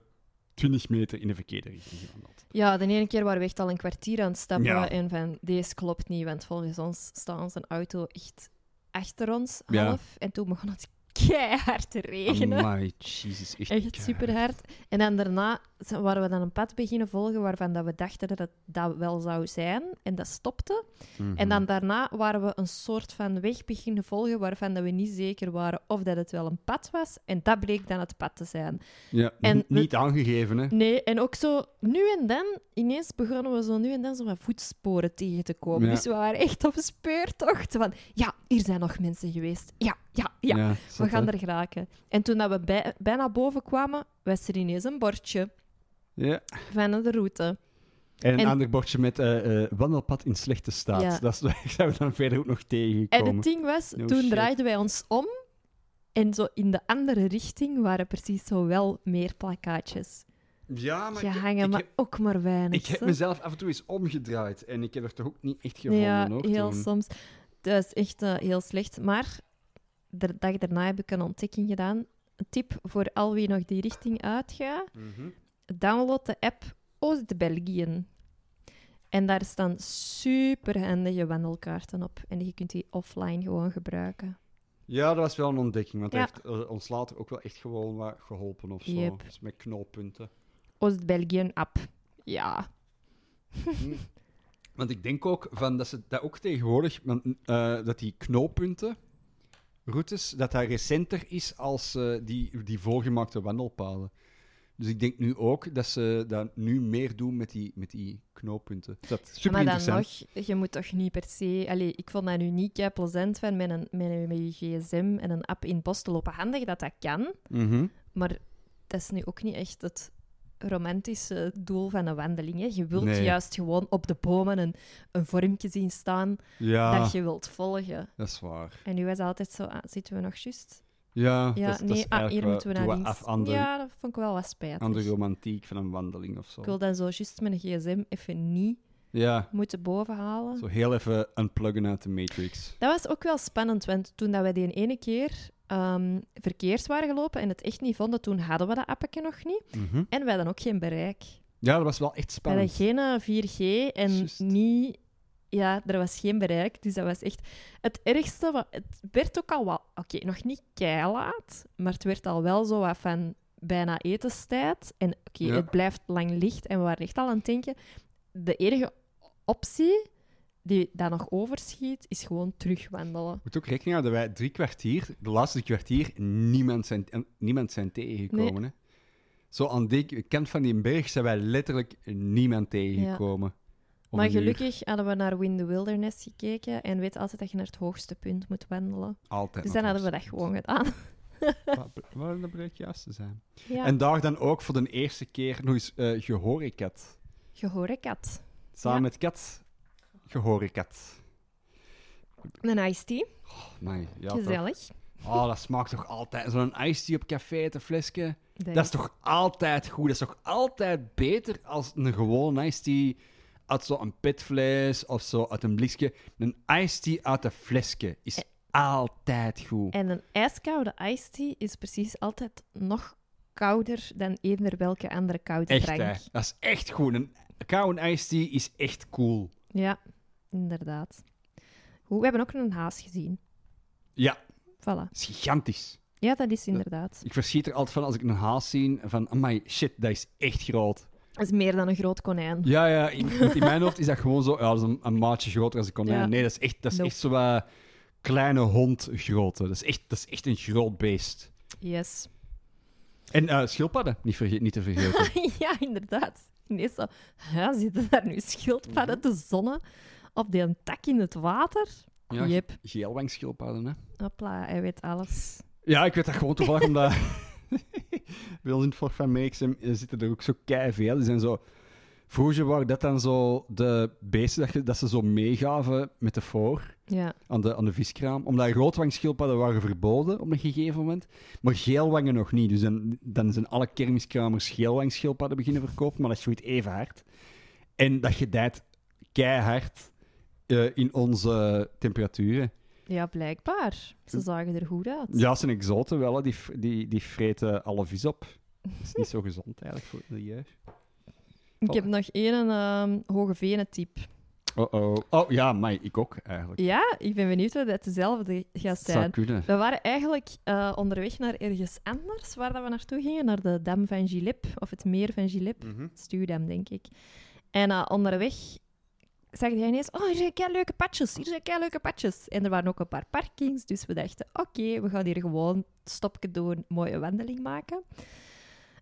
20 meter in de verkeerde richting gewandeld. ja, de ene keer waren we echt al een kwartier aan het stappen. Ja. En van, deze klopt niet, want volgens ons staat onze auto echt achter ons, Ja. half. En toen begon het keihard te regenen. Amai, jezus, echt, Echt keihard. super hard. En dan daarna waren we dan een pad beginnen volgen waarvan dat we dachten dat het dat wel zou zijn. En dat stopte. Mhm. En dan daarna waren we een soort van weg beginnen volgen waarvan dat we niet zeker waren of dat het wel een pad was. En dat bleek dan het pad te zijn. Ja, en we- niet aangegeven, hè? Nee, en ook zo nu en dan, ineens begonnen we zo nu en dan zo wat voetsporen tegen te komen. Ja. Dus we waren echt op speurtocht van, ja, hier zijn nog mensen geweest. Ja, ja, ja. we gaan er geraken. En toen dat we bij- bijna boven kwamen, was er ineens een bordje Ja. van de route. En een En- ander bordje met eh, eh, wandelpad in slechte staat. Ja. Dat, is, dat zijn we dan verder ook nog En tegengekomen. het ding was, No toen shit. draaiden wij ons om. En zo in de andere richting waren precies zo wel meer plakkaatjes Ja, maar ik, gehangen, ik, maar heb, ook maar weinig. ik heb mezelf af en toe eens omgedraaid. En ik heb er toch ook niet echt gevonden, ja, hoor. heel toen. soms. Dat is echt eh, heel slecht. Maar de dag daarna heb ik een ontdekking gedaan. Een tip voor al wie nog die richting uitgaat. Mhm. Download de app Oost-België. En daar staan super handige wandelkaarten op. En je kunt die offline gewoon gebruiken. Ja, dat was wel een ontdekking. Want Ja. hij heeft eh, ons later ook wel echt gewoon wat geholpen of zo. Yep. Dus met knooppunten. Oost-België app. Ja. Hm. Want ik denk ook van dat ze dat ook tegenwoordig, eh, dat die knooppunten, routes, dat dat recenter is als eh, die, die voorgemaakte wandelpaden. Dus ik denk nu ook dat ze dat nu meer doen met die, met die knooppunten. Dat is super maar dan nog, je moet toch niet per se... Allee, ik vond dat nu niet kei plezant van met, een, met, een- met je gsm en een app in het bos te lopen. Handig dat dat kan, Mhm. maar dat is nu ook niet echt het romantische doel van een wandeling. Hè. Je wilt Nee. juist gewoon op de bomen een, een vormpje zien staan Ja, dat je wilt volgen. dat is waar. En nu was het altijd zo, ah, zitten we nog juist? Ja, Ja, dat, dat is ah, hier moeten we naar links. de, Ja, dat vond ik wel wat spijtig. aan de romantiek van een wandeling of zo. Ik wil dan zo juist met een gsm even niet Ja, moeten bovenhalen. zo heel even unpluggen uit de Matrix. Dat was ook wel spannend, want toen dat we die ene keer verkeers waren gelopen en het echt niet vonden, toen hadden we dat appje nog niet. Mhm. En we hadden ook geen bereik. Ja, dat was wel echt We hadden spannend. geen eh, 4G en Juist. niet... Ja, er was geen bereik, dus dat was echt... Het ergste, wa- het werd ook al wel... Oké, nog niet keilaat, maar het werd al wel zo wat van bijna etenstijd. En oké, Ja. het blijft lang licht en we waren echt al aan het denken... De enige optie die dat nog overschiet, is gewoon terugwandelen. Je moet ook rekening houden dat wij drie kwartier, de laatste kwartier, niemand zijn, niemand zijn tegengekomen. Hè? Zo aan die kant van die berg zijn wij letterlijk niemand tegengekomen. Om Maar gelukkig hadden we naar Win the Wilderness gekeken en weet altijd dat je naar het hoogste punt moet wandelen. Altijd. Dus dan hadden we dat gewoon gedaan. Wat- Wat dat blijkt juist te zijn. Ja, En daar dan ook voor de eerste keer nog eens eh gehoorkat. gehoorkat. Samen Ja. met kat, gehoorkat. Een iced tea, Amai, ja, toch. gezellig. Oh, dat smaakt toch altijd... Zo'n iced tea op café, het flesje. Dat Dat is toch altijd goed? Dat is toch altijd beter als een gewone iced tea uit zo'n petfles of zo uit een blikje. Een iced tea uit een flesje is altijd goed. En een ijskoude iced tea is precies altijd nog kouder dan eender welke andere koude Echt, drank. hè? Dat is echt goed. Een koude iced tea is echt cool. Ja, inderdaad. Goed, we hebben ook een haas gezien. Ja, Voilà. dat is gigantisch. Ja, dat is inderdaad. Ik verschiet er altijd van als ik een haas zie, van, amai, shit, dat is echt groot. Dat is meer dan een groot konijn. Ja, ja, in, in mijn hoofd is dat gewoon zo, ja, dat is een, een maatje groter als een konijn. Ja. Nee, dat is echt, dat is Nope. echt zo kleine hond grootte. Dat is echt, dat is echt een groot beest. Yes. En eh, schildpadden, niet, verge- niet te vergeten. ja, inderdaad. Ineens zo, ja, zitten daar nu schildpadden te zonnen op die tak in het water? Ja, Yep. Geelwangschildpadden, hè. Hopla, hij weet alles. Ja, ik weet dat gewoon toevallig omdat... bij ons in het Fort van Meeksem eh, zitten er ook zo veel. Die zijn zo... Vroeger waren dat dan zo de beesten dat, je- dat ze zo meegaven met de voor Ja. aan de, aan de viskraam. Omdat roodwangschildpadden waren verboden op een gegeven moment. Maar geelwangen nog niet. Dus dan, dan zijn alle kermiskramers geelwangschildpadden beginnen verkopen. Maar dat groeit even hard. En dat gedijt keihard eh, in onze temperaturen. Ja, blijkbaar. Ze zagen er goed uit. Ja, zijn exoten wel. hè. Die, die, die vreten alle vis op. Dat is niet zo gezond eigenlijk voor het milieu. Ik heb nog één ehm hoge venen tip. Oh-oh. Oh ja, maar ik ook eigenlijk. Ja, ik ben benieuwd wat het dezelfde gaat zijn. kunnen. We waren eigenlijk eh, onderweg naar ergens anders waar dat we naartoe gingen, naar de dam van Gilip, of het meer van Gilip. Stuwdam, denk ik. En eh, onderweg zag hij ineens, oh, hier zijn kei leuke padjes, hier zijn kei leuke. En er waren ook een paar parkings, dus we dachten, oké, we gaan hier gewoon stopje doen, mooie wandeling maken.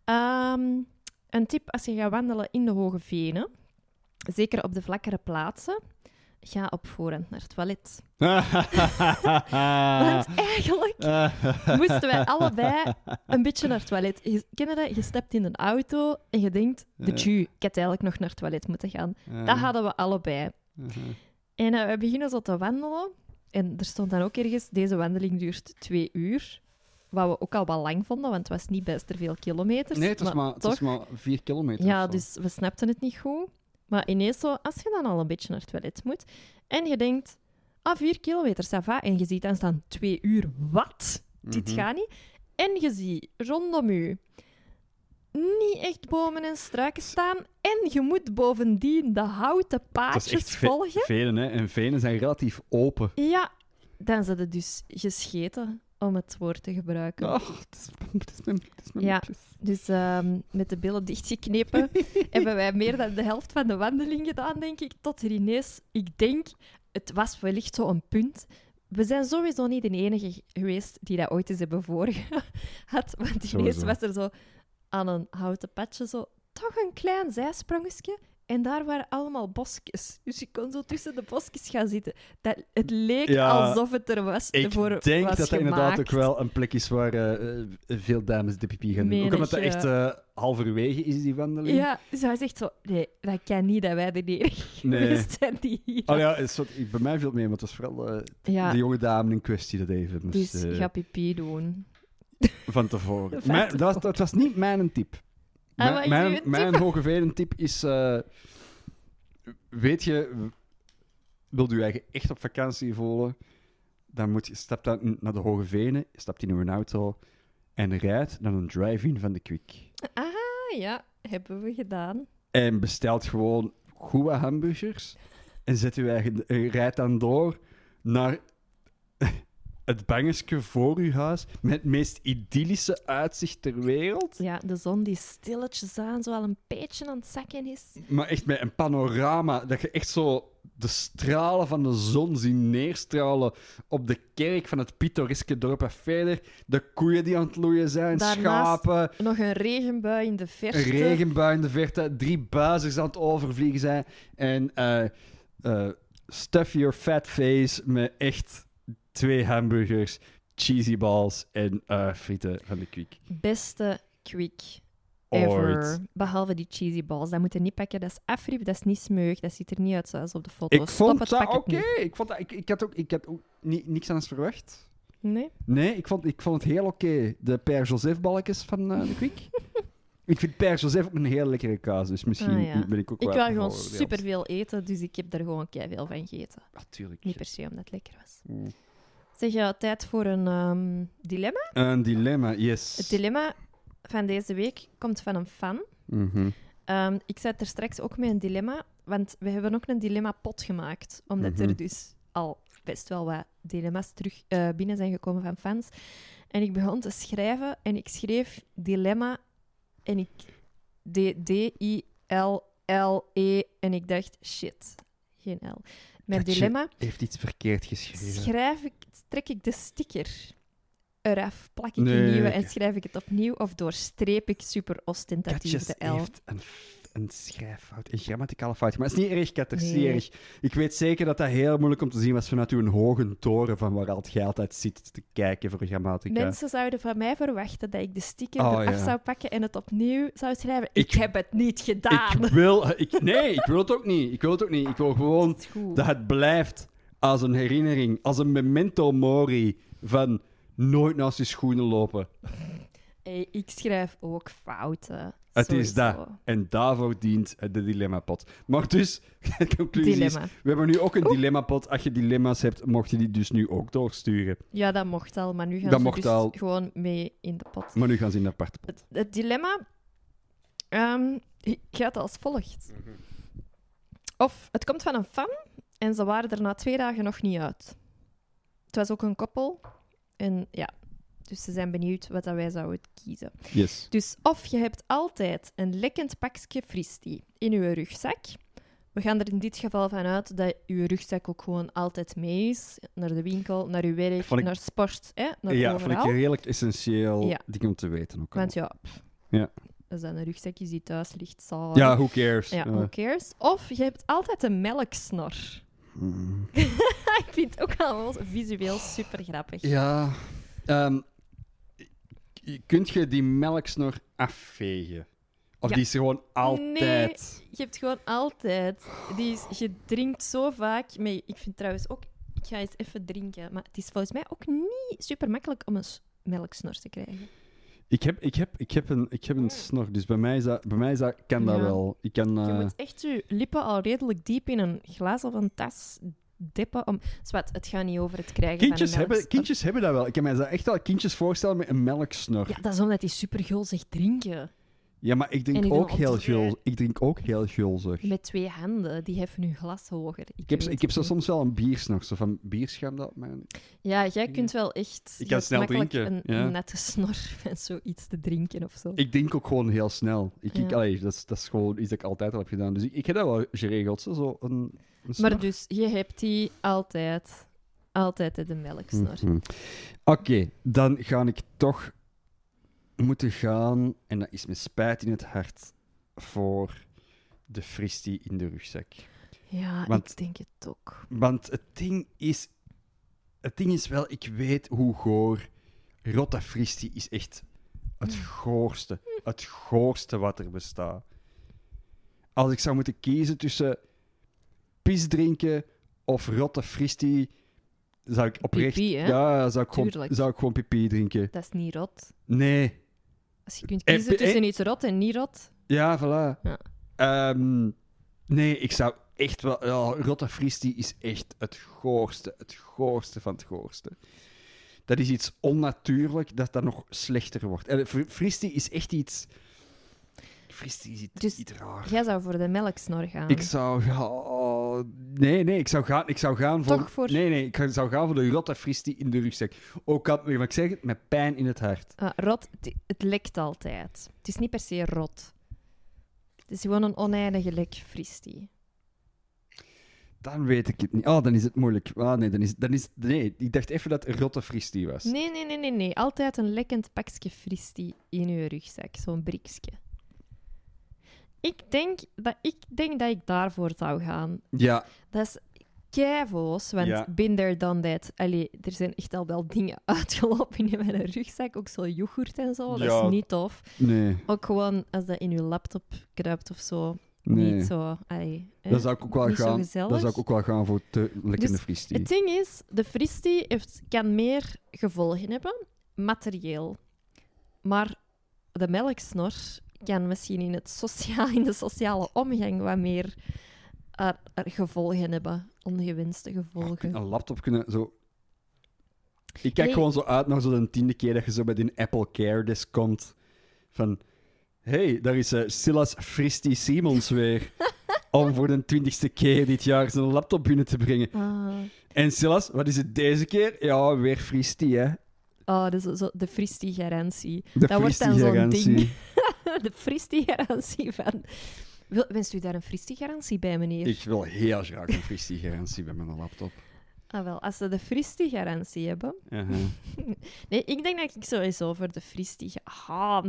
Ehm, een tip als je gaat wandelen in de Hoge Venen, zeker op de vlakkere plaatsen, ga op voorhand naar het toilet. Want eigenlijk moesten wij allebei een beetje naar het toilet. Je, ken je dat? Je stept in een auto en je denkt, de tju, ik had eigenlijk nog naar het toilet moeten gaan. Dat hadden we allebei. uh-huh. En eh, we beginnen zo te wandelen. En er stond dan ook ergens, deze wandeling duurt twee uur. Wat we ook al wel lang vonden, want het was niet best er veel kilometers. Nee, het is maar, het maar vier kilometer. Ja, dus we snapten het niet goed. Maar ineens zo, als je dan al een beetje naar het toilet moet en je denkt, ah, vier kilometer, ça va. En je ziet dan staan twee uur, wat? Dit Mhm. gaat niet. En je ziet rondom u niet echt bomen en struiken staan. En je moet bovendien de houten Het paadjes echt ve- volgen. venen, hè. En venen zijn relatief open. Ja, dan zijn ze dus gescheten, om het woord te gebruiken. Oh, het is, het is mijn, het is mijn Ja. Dus ehm, met de billen dichtgeknepen hebben wij meer dan de helft van de wandeling gedaan, denk ik. Tot er ineens, ik denk, het was wellicht zo een punt. We zijn sowieso niet de enige geweest die dat ooit eens hebben voorgehad. Want ineens Sowieso. was er zo aan een houten padje zo toch een klein zijsprongetje. En daar waren allemaal bosjes. Dus je kon zo tussen de bosjes gaan zitten. Dat, het leek Ja, alsof het er was Ik voor denk was dat dat inderdaad ook wel een plek is waar eh, eh, veel dames de pipi gaan doen. Ook omdat dat echt eh, halverwege is, die wandeling. Ja, dus hij zegt zo, nee, dat kan niet dat wij de enige Nee. zijn die hier... Oh ja, het is wat- ik- bij mij viel het mee, maar het was vooral Ja, de jonge dame in kwestie dat even moest dus ga pipi doen. van tevoren. Van Mijn- dat, was, tevoren. dat was niet mijn tip. Ah, Mijn, mijn, uw tip? mijn hoge venen tip is... eh, weet je, wilt u eigen echt op vakantie voelen, dan moet je, stap dan naar de Hoge Venen, stapt in uw auto en rijdt naar een drive-in van de Quick. Ah, ja, hebben we gedaan. En bestelt gewoon goede hamburgers en zet uw eigen, eh, rijdt dan door naar het bangesje voor uw huis met het meest idyllische uitzicht ter wereld. Ja, de zon die stilletjes aan, zo al een beetje aan het zakken is. Maar echt met een panorama, dat je echt zo de stralen van de zon ziet neerstralen op de kerk van het pittoreske dorp en verder. De koeien die aan het loeien zijn, Daarnaast schapen, Nog een regenbui in de verte. een regenbui in de verte, drie buizers aan het overvliegen zijn. En eh eh, stuff your fat face met echt twee hamburgers, cheesy balls en eh, frieten van de Quick. Beste quick ever. Ooit. Behalve die cheesy balls. Dat moet je niet pakken. Dat is afriep, dat is niet smeug. Dat ziet er niet uit zoals op de foto. Ik Stop vond het, dat oké. Ik, vond dat- ik, ik had ook, ik had ook ni- niks anders verwacht. Nee? Nee, ik vond, ik vond het heel oké. De Père Joseph balkjes van eh, de Quick. ik vind Père Joseph ook een heel lekkere kaas, dus misschien Ah, ja. ben ik ook Ik wel wou gewoon bevooroordeeld. superveel eten, dus ik heb er gewoon veel van gegeten. Natuurlijk. Niet per se omdat het lekker was. Mm. Zeg je tijd voor een ehm, dilemma? Een dilemma, yes. Het dilemma van deze week komt van een fan. Mhm. Ehm, ik zat er straks ook met een dilemma, want we hebben ook een dilemma-pot gemaakt. Omdat Mhm. er dus al best wel wat dilemma's terug eh, binnen zijn gekomen van fans. En ik begon te schrijven en ik schreef dilemma en ik D-I-L-L-E en ik dacht, shit, geen L. Mijn Katje. dilemma Heeft iets verkeerd geschreven. schrijf ik, trek ik de sticker eraf, plak ik Nee, een nieuwe en schrijf ik het opnieuw of doorstreep ik super ostentatief Katjes de L. heeft een, een schrijffout, een grammaticale fout. Maar het is niet erg, Kat, het is niet Nee. erg. Ik weet zeker dat dat heel moeilijk om te zien was vanuit uw hoge toren van waar jij altijd zit te kijken voor grammatica. Mensen zouden van mij verwachten dat ik de sticker Oh, eraf ja. zou pakken en het opnieuw zou schrijven. Ik, Ik- heb het niet gedaan. Ik wil... Ik, nee, ik wil het ook niet. Ik wil het ook niet. Ik wil gewoon Het dat het blijft als een herinnering, als een memento mori van nooit naast je schoenen lopen. Hey, ik schrijf ook fouten. Het is dat. En daarvoor dient de dilemmapot. Maar dus, conclusie Dilemma. we hebben nu ook een dilemmapot. Als je dilemma's hebt, mocht je die dus nu ook doorsturen. Ja, dat mocht al, maar nu gaan Dat ze mocht dus al. gewoon mee in de pot. Maar nu gaan ze in de aparte pot. Het, het dilemma ehm, gaat als volgt. Of het komt van een fan en ze waren er na twee dagen nog niet uit. Het was ook een koppel. En ja, dus ze zijn benieuwd wat dat wij zouden kiezen. Yes. Dus of je hebt altijd een lekkend pakje fristie in je rugzak. We gaan er in dit geval van uit dat je rugzak ook gewoon altijd mee is. Naar de winkel, naar je werk, ik- naar sport, hè, naar Ja, vond ik overal. een redelijk essentieel Ja. ding om te weten. Ook al. Want ja, Ja. als dat een rugzak is die thuis ligt, zal... ja, who cares? Ja, who cares? Of je hebt altijd een melksnor. mm. ik vind het ook al visueel super grappig. Ja. ehm, k- kunt je die melksnor afvegen? Of Ja. die is gewoon altijd... Je hebt gewoon altijd... Die is, je drinkt zo vaak... Ik vind trouwens ook... Ik ga eens even drinken. Maar het is volgens mij ook niet super makkelijk om een melksnor te krijgen. Ik heb, ik, heb, ik, heb een, ik heb een snor, dus bij mij, is dat, bij mij is dat, kan dat Ja. wel. Ik kan... Je eh, moet echt je lippen al redelijk diep in een glas of een tas dippen. Om... Zwat, het gaat niet over het krijgen kindjes, van een hebben, kindjes hebben dat wel. Ik kan mij echt wel kindjes voorstellen met een melksnor. Ja, dat is omdat die super gulzig drinken. Ja, maar ik En drink ook heel gul. Ik drink ook heel gulzig. Met twee handen. Die heffen hun glas hoger. Ik heb, ik heb zo soms wel een biersnor, zo van bierschuim dat mijn... Ja, jij kunt wel echt... Ik kan snel drinken, een ja. nette snor van zoiets te drinken of zo. Ik drink ook gewoon heel snel. Ik, ik, allee, dat, is, dat is gewoon iets dat ik altijd al heb gedaan. Dus ik, ik heb dat wel geregeld, zo, zo een. Maar dus, je hebt die altijd, altijd in de melksnor. Mhm. Oké, dan ga ik toch moeten gaan, en dat is met spijt in het hart, voor de fristie in de rugzak. Ja, Want- ik denk het ook. Want het ding is... Het ding is wel, ik weet hoe goor... Rotta fristie is echt het goorste. Het goorste wat er bestaat. Als ik zou moeten kiezen tussen pis drinken of rotte fristie, zou ik oprecht... Pipi, hè? ja, zou ik, gewoon, Tuurlijk. zou ik gewoon pipi drinken. Dat is niet rot. Nee. Als je kunt kiezen eh, tussen iets rot en niet rot. Ja, voilà. Ja. Ehm, nee, ik zou echt wel... Ja, rotte fristie is echt het goorste. Het goorste van het goorste. Dat is iets onnatuurlijk dat dat nog slechter wordt. En fr- fristie is echt iets... Fristie is iets, Dus iets raar. Jij zou voor de melksnor gaan. Ik zou Nee, nee, ik zou gaan, ik zou gaan voor... Toch voor- Nee, nee, ik zou gaan voor de rotte fristie in de rugzak. Ook al, maar ik zeg het, met pijn in het hart. Ah, rot, het, het lekt altijd. Het is niet per se rot. Het is gewoon een oneindige lek fristie. Dan weet ik het niet. Oh, dan is het moeilijk. Ah, nee, dan is, dan is, nee, ik dacht even dat het rotte fristie was. Nee, nee, nee, nee, nee. Altijd een lekkend pakje fristie in je rugzak. Zo'n briksje. Ik denk, dat, ik denk dat ik daarvoor zou gaan. Ja, Dat is keivoos, want Ja. there, done that. Allee, er zijn echt al wel dingen uitgelopen in mijn rugzak. Ook zo yoghurt en zo. Dat is niet tof. nee, Ook gewoon als dat in je laptop kruipt of zo. nee. Niet zo... Allee? Dan zou ik ook wel gaan. Dan zou ik ook wel gaan voor te lekkere Dus fristie. Het ding is, de fristie heeft, kan meer gevolgen hebben, materieel. Maar de melksnor kan misschien in, het socia in de sociale omgang wat meer er, er gevolgen hebben. Ongewenste gevolgen. Een laptop kunnen zo. Ik kijk gewoon zo uit naar zo'n tiende keer dat je zo bij die Apple Care desk komt. Van, hey, daar is eh, Silas Fristie Simons weer. om voor de twintigste keer dit jaar zijn laptop binnen te brengen. Ah. En Silas, wat is het deze keer? Ja, weer Fristie, hè. Oh, dus zo, de fristie-garantie. De Dat wordt dan zo'n ding. de fristie-garantie van... Wil, wenst u daar een fristie-garantie bij, meneer? Ik wil heel graag een Fristie-garantie bij mijn laptop. Ah, wel, als ze de fristie-garantie hebben... Nee, ik denk dat ik sowieso voor de fristie ga. Ah,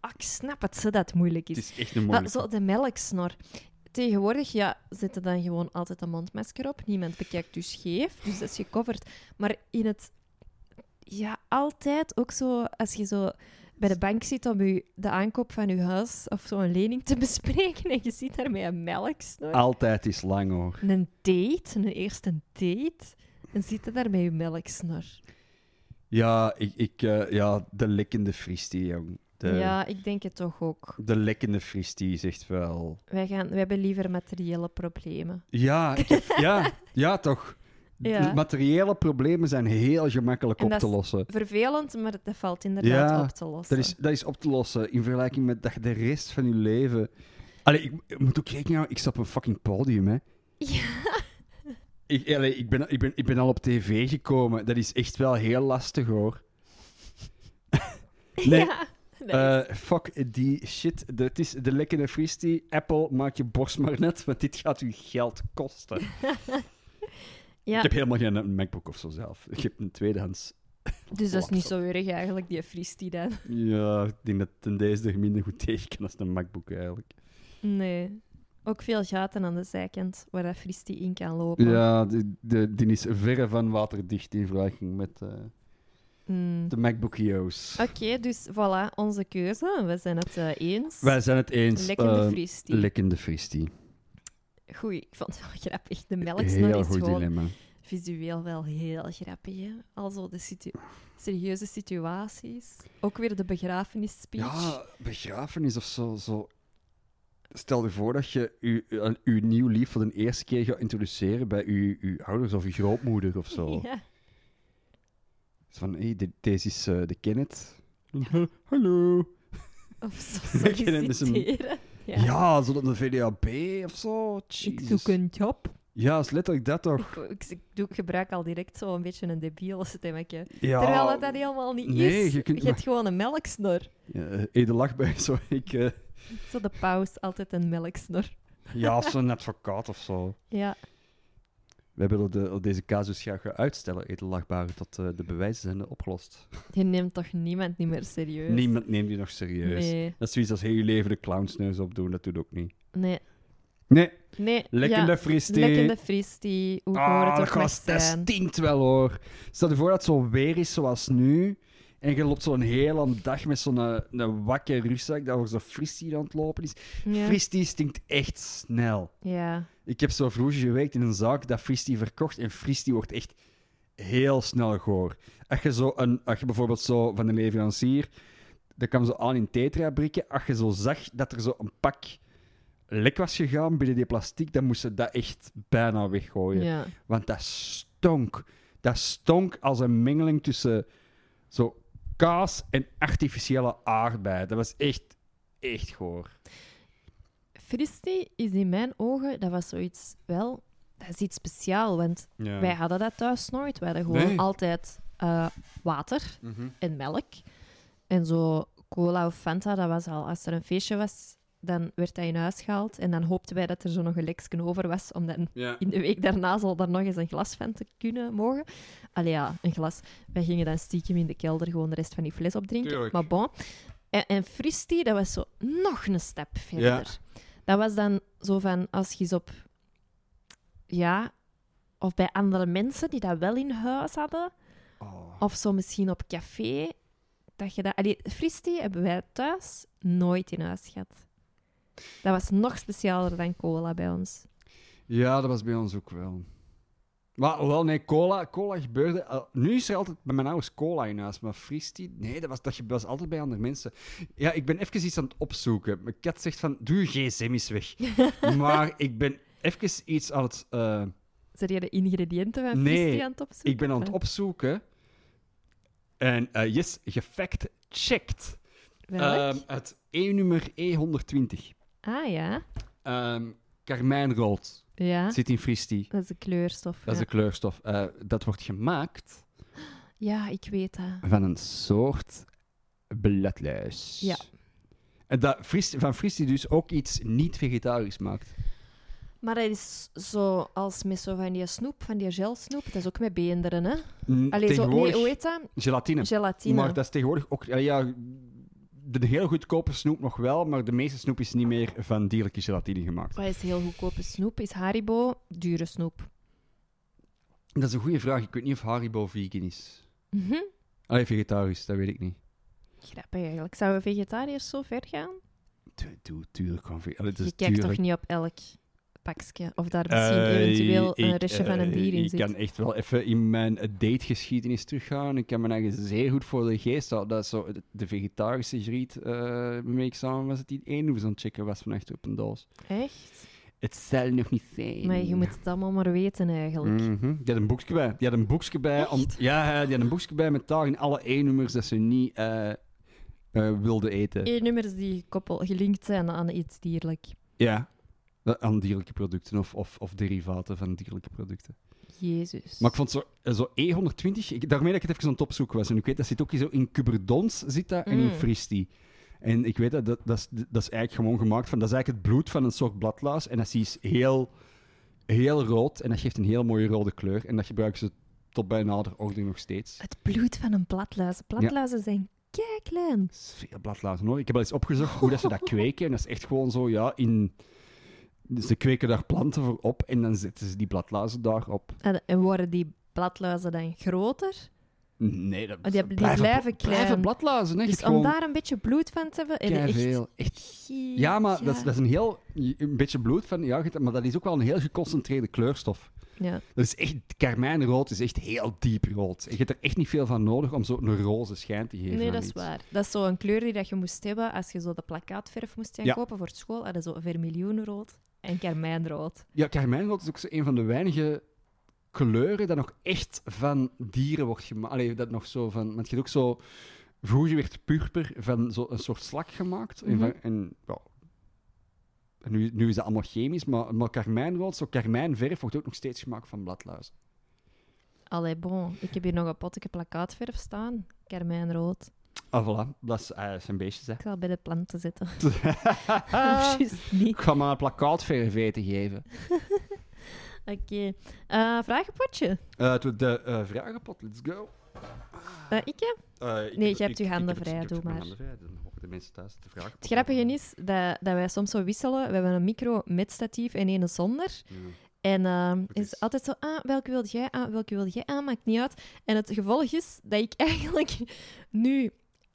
ah, ik snap het, ze dat moeilijk is. Het is echt een Maar moeilijke. zo de melksnor. Tegenwoordig ja, zetten dan gewoon altijd een mondmasker op. Niemand bekijkt dus scheef, dus dat is gecoverd. Maar in het... Ja, altijd ook zo... Als je zo bij de bank zit om je, de aankoop van je huis of zo een lening te bespreken en je zit daar met een melksnor. Altijd is lang hoor. Een date, een eerste date. En zit je daar met je melksnor. Ja, ik, ik, eh, ja de lekkende fristie, jong. De, Ja, ik denk het toch ook. de lekkende fristie is echt wel... Wij, gaan, wij hebben liever materiële problemen. Ja, ik heb- ja, ja toch. Ja. Materiële problemen zijn heel gemakkelijk En op te lossen. Vervelend, maar dat valt inderdaad Ja, op te lossen. Dat is, dat is op te lossen in vergelijking met dat je de rest van je leven... Allee, ik, ik moet ook houden, ik sta op een fucking podium, hè. Ja. Ik, allee, ik, ben, ik, ben, ik ben al op tv gekomen. Dat is echt wel heel lastig, hoor. Nee, Ja, Eh, fuck die shit. Het is de lekkere fristie. Apple, maak je borst maar net, want dit gaat u geld kosten. ja. Ik heb helemaal geen MacBook of zo zelf. Ik heb een tweedehands. dus dat is niet zo erg eigenlijk, die fristie dan. Ja, ik denk dat ten deze er minder goed tegen kan als een MacBook eigenlijk. Nee. Ook veel gaten aan de zijkant waar dat fristie in kan lopen. Ja, die, de, die is verre van waterdicht in vergelijking met eh, Mm. de MacBook EOS. Oké, dus voilà, onze keuze. We zijn het eh, eens. Wij zijn het eens. Lekkende eh, fristie. lekkende fristie. Goeie, ik vond het wel grappig. De melksnor is goed gewoon dilemma. visueel wel heel grappig. Hè? Also de situ serieuze situaties. Ook weer de begrafenisspeech. Ja, begrafenis of zo. zo. Stel je voor dat je je, nieuw lief voor de eerste keer gaat introduceren bij uw, uw ouders of uw grootmoeder of zo. Ja. Van, hé, de- deze is eh, de Kenneth. Hallo. Of zo solliciteren. Ja, Ja. zo dat een VDAB of zo. Ik Jezus. zoek een job. Ja, is letterlijk dat toch? Ik, ik, ik, doe, ik gebruik al direct zo een beetje een debiele stemmetje. Ja. Terwijl het dat helemaal niet nee, is. je kunt hebt gewoon een melksnor. Ja, eh, Ede lach bij, zo. Ik, eh, Zo de paus, altijd een melksnor. ja, zo'n advocaat of zo. Ja. We willen de, deze casus graag uitstellen, edelachtbare, tot eh, de bewijzen zijn opgelost. Je neemt toch niemand niet meer serieus? Niemand neemt die nog serieus. Nee. Dat is zoiets als heel je leven de clownsneus opdoen, dat doet ook niet. Nee. Nee, Nee. lekkende ja. fristie. Lekkende fristie. Hoe Ah, het dat, ook stinkt wel hoor. Stel je voor dat het zo weer is zoals nu. En je loopt zo'n hele dag met zo'n eh, een wakker rugzak dat er zo fristie aan het lopen is. Ja. Fristie stinkt echt snel. ja. Ik heb zo vroeger gewerkt in een zaak dat fristie verkocht. En fristie wordt echt heel snel goor. Als je, zo een, als je bijvoorbeeld zo van een leverancier... Dat kwam zo aan in tetrabrikken. Als je zo zag dat er zo een pak lek was gegaan binnen die plastic, dan moesten ze dat echt bijna weggooien. Ja. Want dat stonk. Dat stonk als een mengeling tussen zo kaas en artificiële aardbei. Dat was echt, echt goor. Fristie is in mijn ogen, dat was zoiets wel... Dat is iets speciaals, want Ja. wij hadden dat thuis nooit. Wij hadden gewoon Nee. altijd eh, water Mhm. en melk. En zo cola of Fanta, dat was al... Als er een feestje was, dan werd dat in huis gehaald. En dan hoopten wij dat er zo nog een leksken over was, om dan Ja. in de week daarna zal er nog eens een glas van te kunnen mogen. Allee ja, een glas. Wij gingen dan stiekem in de kelder gewoon de rest van die fles opdrinken. Tuurlijk. Maar bon. En, en dat was zo nog een stap verder. Dat was dan zo van, als je eens op... Ja, of bij andere mensen die dat wel in huis hadden, Oh. of zo misschien op café, dat je dat... Allee, fristie hebben wij thuis nooit in huis gehad. Dat was nog specialer dan cola bij ons. Ja, dat was bij ons ook wel. Maar wel, nee, cola, cola gebeurde... al- nu is er altijd bij mijn ouders cola in huis, maar fristie... Nee, dat was, dat was altijd bij andere mensen. Ja, ik ben even iets aan het opzoeken. Mijn kat zegt van, doe je gsm eens weg. maar ik ben even iets aan het... eh, Zijn jij de ingrediënten van Nee, fristie aan het opzoeken? ik ben aan het opzoeken. En eh, yes, gefact-checked. Ehm, het E-nummer E120. Ah ja. Karmijnrood Ja, zit in fristie. dat is de kleurstof. Dat is de kleurstof. Eh, dat wordt gemaakt ja, ik weet dat. van een soort bladluis. Ja. En dat fris, van fristie dus ook iets niet-vegetarisch maakt. Maar dat is zo als met zo van die snoep, van die gelsnoep. Dat is ook met beenderen, hè? Allee, zo, nee, hoe heet dat? gelatine. Gelatine. Maar dat is tegenwoordig ook... Ja, de hele goedkope snoep nog wel, maar de meeste snoep is niet meer van dierlijke gelatine gemaakt. Wat is heel goedkope snoep? Is Haribo dure snoep? Dat is een goede vraag. Ik weet niet of Haribo vegan is. Allee, vegetarisch, dat weet ik niet. Grappig eigenlijk. Zouden vegetariërs zo ver gaan? Tu- tu- Tuurlijk je kijkt toch niet op elk pakje? Of daar misschien Eh, eventueel een ik, restje van een eh, dier in Ik zit? kan echt wel even in mijn dategeschiedenis teruggaan. Ik kan me eigen zeer goed voor de geest houden. Dat zo de- vegetarische griet eh waarmee ik samen was, het die één aan het checken was van achter op een doos. Echt? Het zal nog niet zijn. Maar je moet het allemaal maar weten eigenlijk. Mhm. Die had een boekje bij. Die had een boekje bij. Om, ja, die had een boekje bij met daarin alle E-nummers dat ze niet wilden eten. Eén nummers die koppel, gelinkt zijn aan iets dierlijk. Ja. Dat- Aan dierlijke producten of, of, of derivaten van dierlijke producten. Jezus. Maar ik vond zo, eh, zo E120, ik, daarmee dat ik het even aan het opzoeken was. En ik weet, dat zit ook zo in Cuberdons zit dat, en in Mm. Fristi. En ik weet dat, dat, dat, is, dat is eigenlijk gewoon gemaakt van, dat is eigenlijk het bloed van een soort bladluis. En dat is heel, heel rood en dat geeft een heel mooie rode kleur. En dat gebruiken ze tot bij nader order nog steeds. Het bloed van een bladluis. Bladluizen zijn klein. Dat is veel bladluizen hoor. Ik heb al eens opgezocht hoe dat ze dat kweken. En dat is echt gewoon zo, ja, in... Ze kweken daar planten voor op en dan zetten ze die bladluizen daarop. En, en worden die bladluizen dan groter? Nee, dat Oh, die- die blijven, blijven bla- blijven klein. bladluizen. Hè. Je Dus om gewoon daar een beetje bloed van te hebben... echt... keiveel. Echt Ja, maar dat is, dat is een heel... Een beetje bloed van... Ja, maar dat is ook wel een heel geconcentreerde kleurstof. Ja. Dat is echt... Karmijnrood is echt heel diep rood. Je hebt er echt niet veel van nodig om zo een roze schijn te geven Nee, dat is iets. waar. Dat is zo'n kleur die dat je moest hebben als je zo de plakkaatverf moest gaan Ja. kopen voor school. Hadden zo vermiljoenrood en karmijnrood. Ja, karmijnrood is ook zo een van de weinige kleuren dat nog echt van dieren wordt gemaakt. Allee, dat nog zo van... Want je hebt ook zo... Vroeger werd purper van zo'n soort slak gemaakt. En, Mhm. van- en, ja, nu, nu is dat allemaal chemisch, maar, maar karmijnrood, zo karmijnverf, wordt ook nog steeds gemaakt van bladluizen. Allee, bon. Ik heb hier nog een potje plakkaatverf staan. Karmijnrood. Ah, voilà. Dat is, eh, zijn beestjes, hè. Ik zal bij de planten zitten. juist niet. Ik ga maar een plakkaatverf eten geven. Oké. Eh, vragenpotje. Eh, to- de eh, vragenpot, let's go. Eh, ik, hè? Eh, ik Nee, heb- je hebt je handen heb het- vrij, ik heb doe maar. handen vrij, dan mogen de mensen thuis de vragen. Het grappige is dat, dat wij soms zo wisselen. We hebben een micro met statief en een zonder. En ehm Het is is- altijd zo, ah, welke wilde jij aan, welke wilde jij aan, maakt niet uit. En het gevolg is dat ik eigenlijk nu,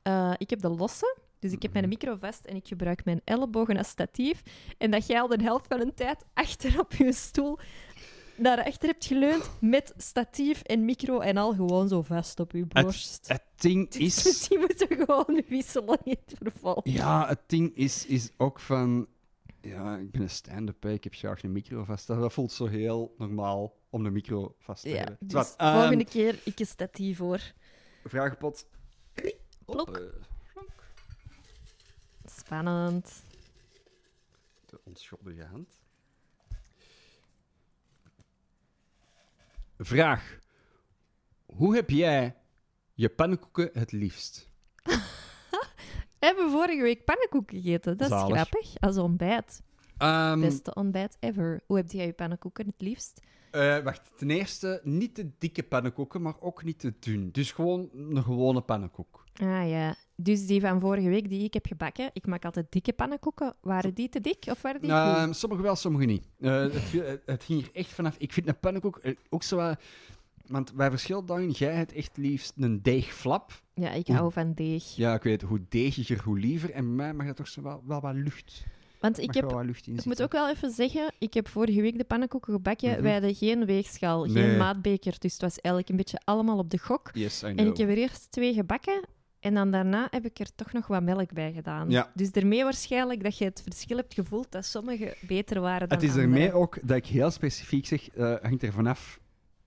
eh, ik heb de losse, dus ik heb mijn Mhm. micro vast en ik gebruik mijn ellebogen als statief. En dat jij al de helft van een tijd achter op je stoel naar achter hebt geleund met statief en micro en al gewoon zo vast op je borst. Het ding Dus is... misschien moeten we gewoon wisselen in het verval. Ja, het ding is, is ook van... Ja, ik ben een stand-up, ik heb graag een micro vast. Dat voelt zo heel normaal om de micro vast te Ja, hebben. dus Zwart, ehm, volgende keer ik een statief hoor. Vragenpot. Plok. Spannend. de onschuldige hand. Vraag. Hoe heb jij je pannenkoeken het liefst? We hebben vorige week pannenkoeken gegeten. Dat is Zalig. grappig. Als ontbijt. Ehm, Beste ontbijt ever. Hoe heb jij je pannenkoeken het liefst? Eh, wacht, ten eerste niet te dikke pannenkoeken, maar ook niet te dun. Dus gewoon een gewone pannenkoek. Ah ja. Dus die van vorige week die ik heb gebakken. Ik maak altijd dikke pannenkoeken. Waren die te dik of waren die goed? sommige wel, sommige niet. Eh, het, het, het ging er echt vanaf. Ik vind een pannenkoek eh, ook zo wel... Want wij verschillen daarin. Jij hebt echt liefst een deegflap. Ja, ik hou van deeg. Ja, ik weet, hoe deegiger, hoe liever. En bij mij mag dat toch zo wel, wel wat lucht. Want ik heb... Ik moet ook wel even zeggen, ik heb vorige week de pannenkoeken gebakken. Wij hadden geen weegschaal, Nee. geen maatbeker. Dus het was eigenlijk een beetje allemaal op de gok. Yes, I know. En ik heb er eerst twee gebakken. En dan daarna heb ik er toch nog wat melk bij gedaan. Ja. Dus daarmee waarschijnlijk dat je het verschil hebt gevoeld dat sommige beter waren dan Het is ermee ook dat ik heel specifiek zeg, eh hangt er vanaf.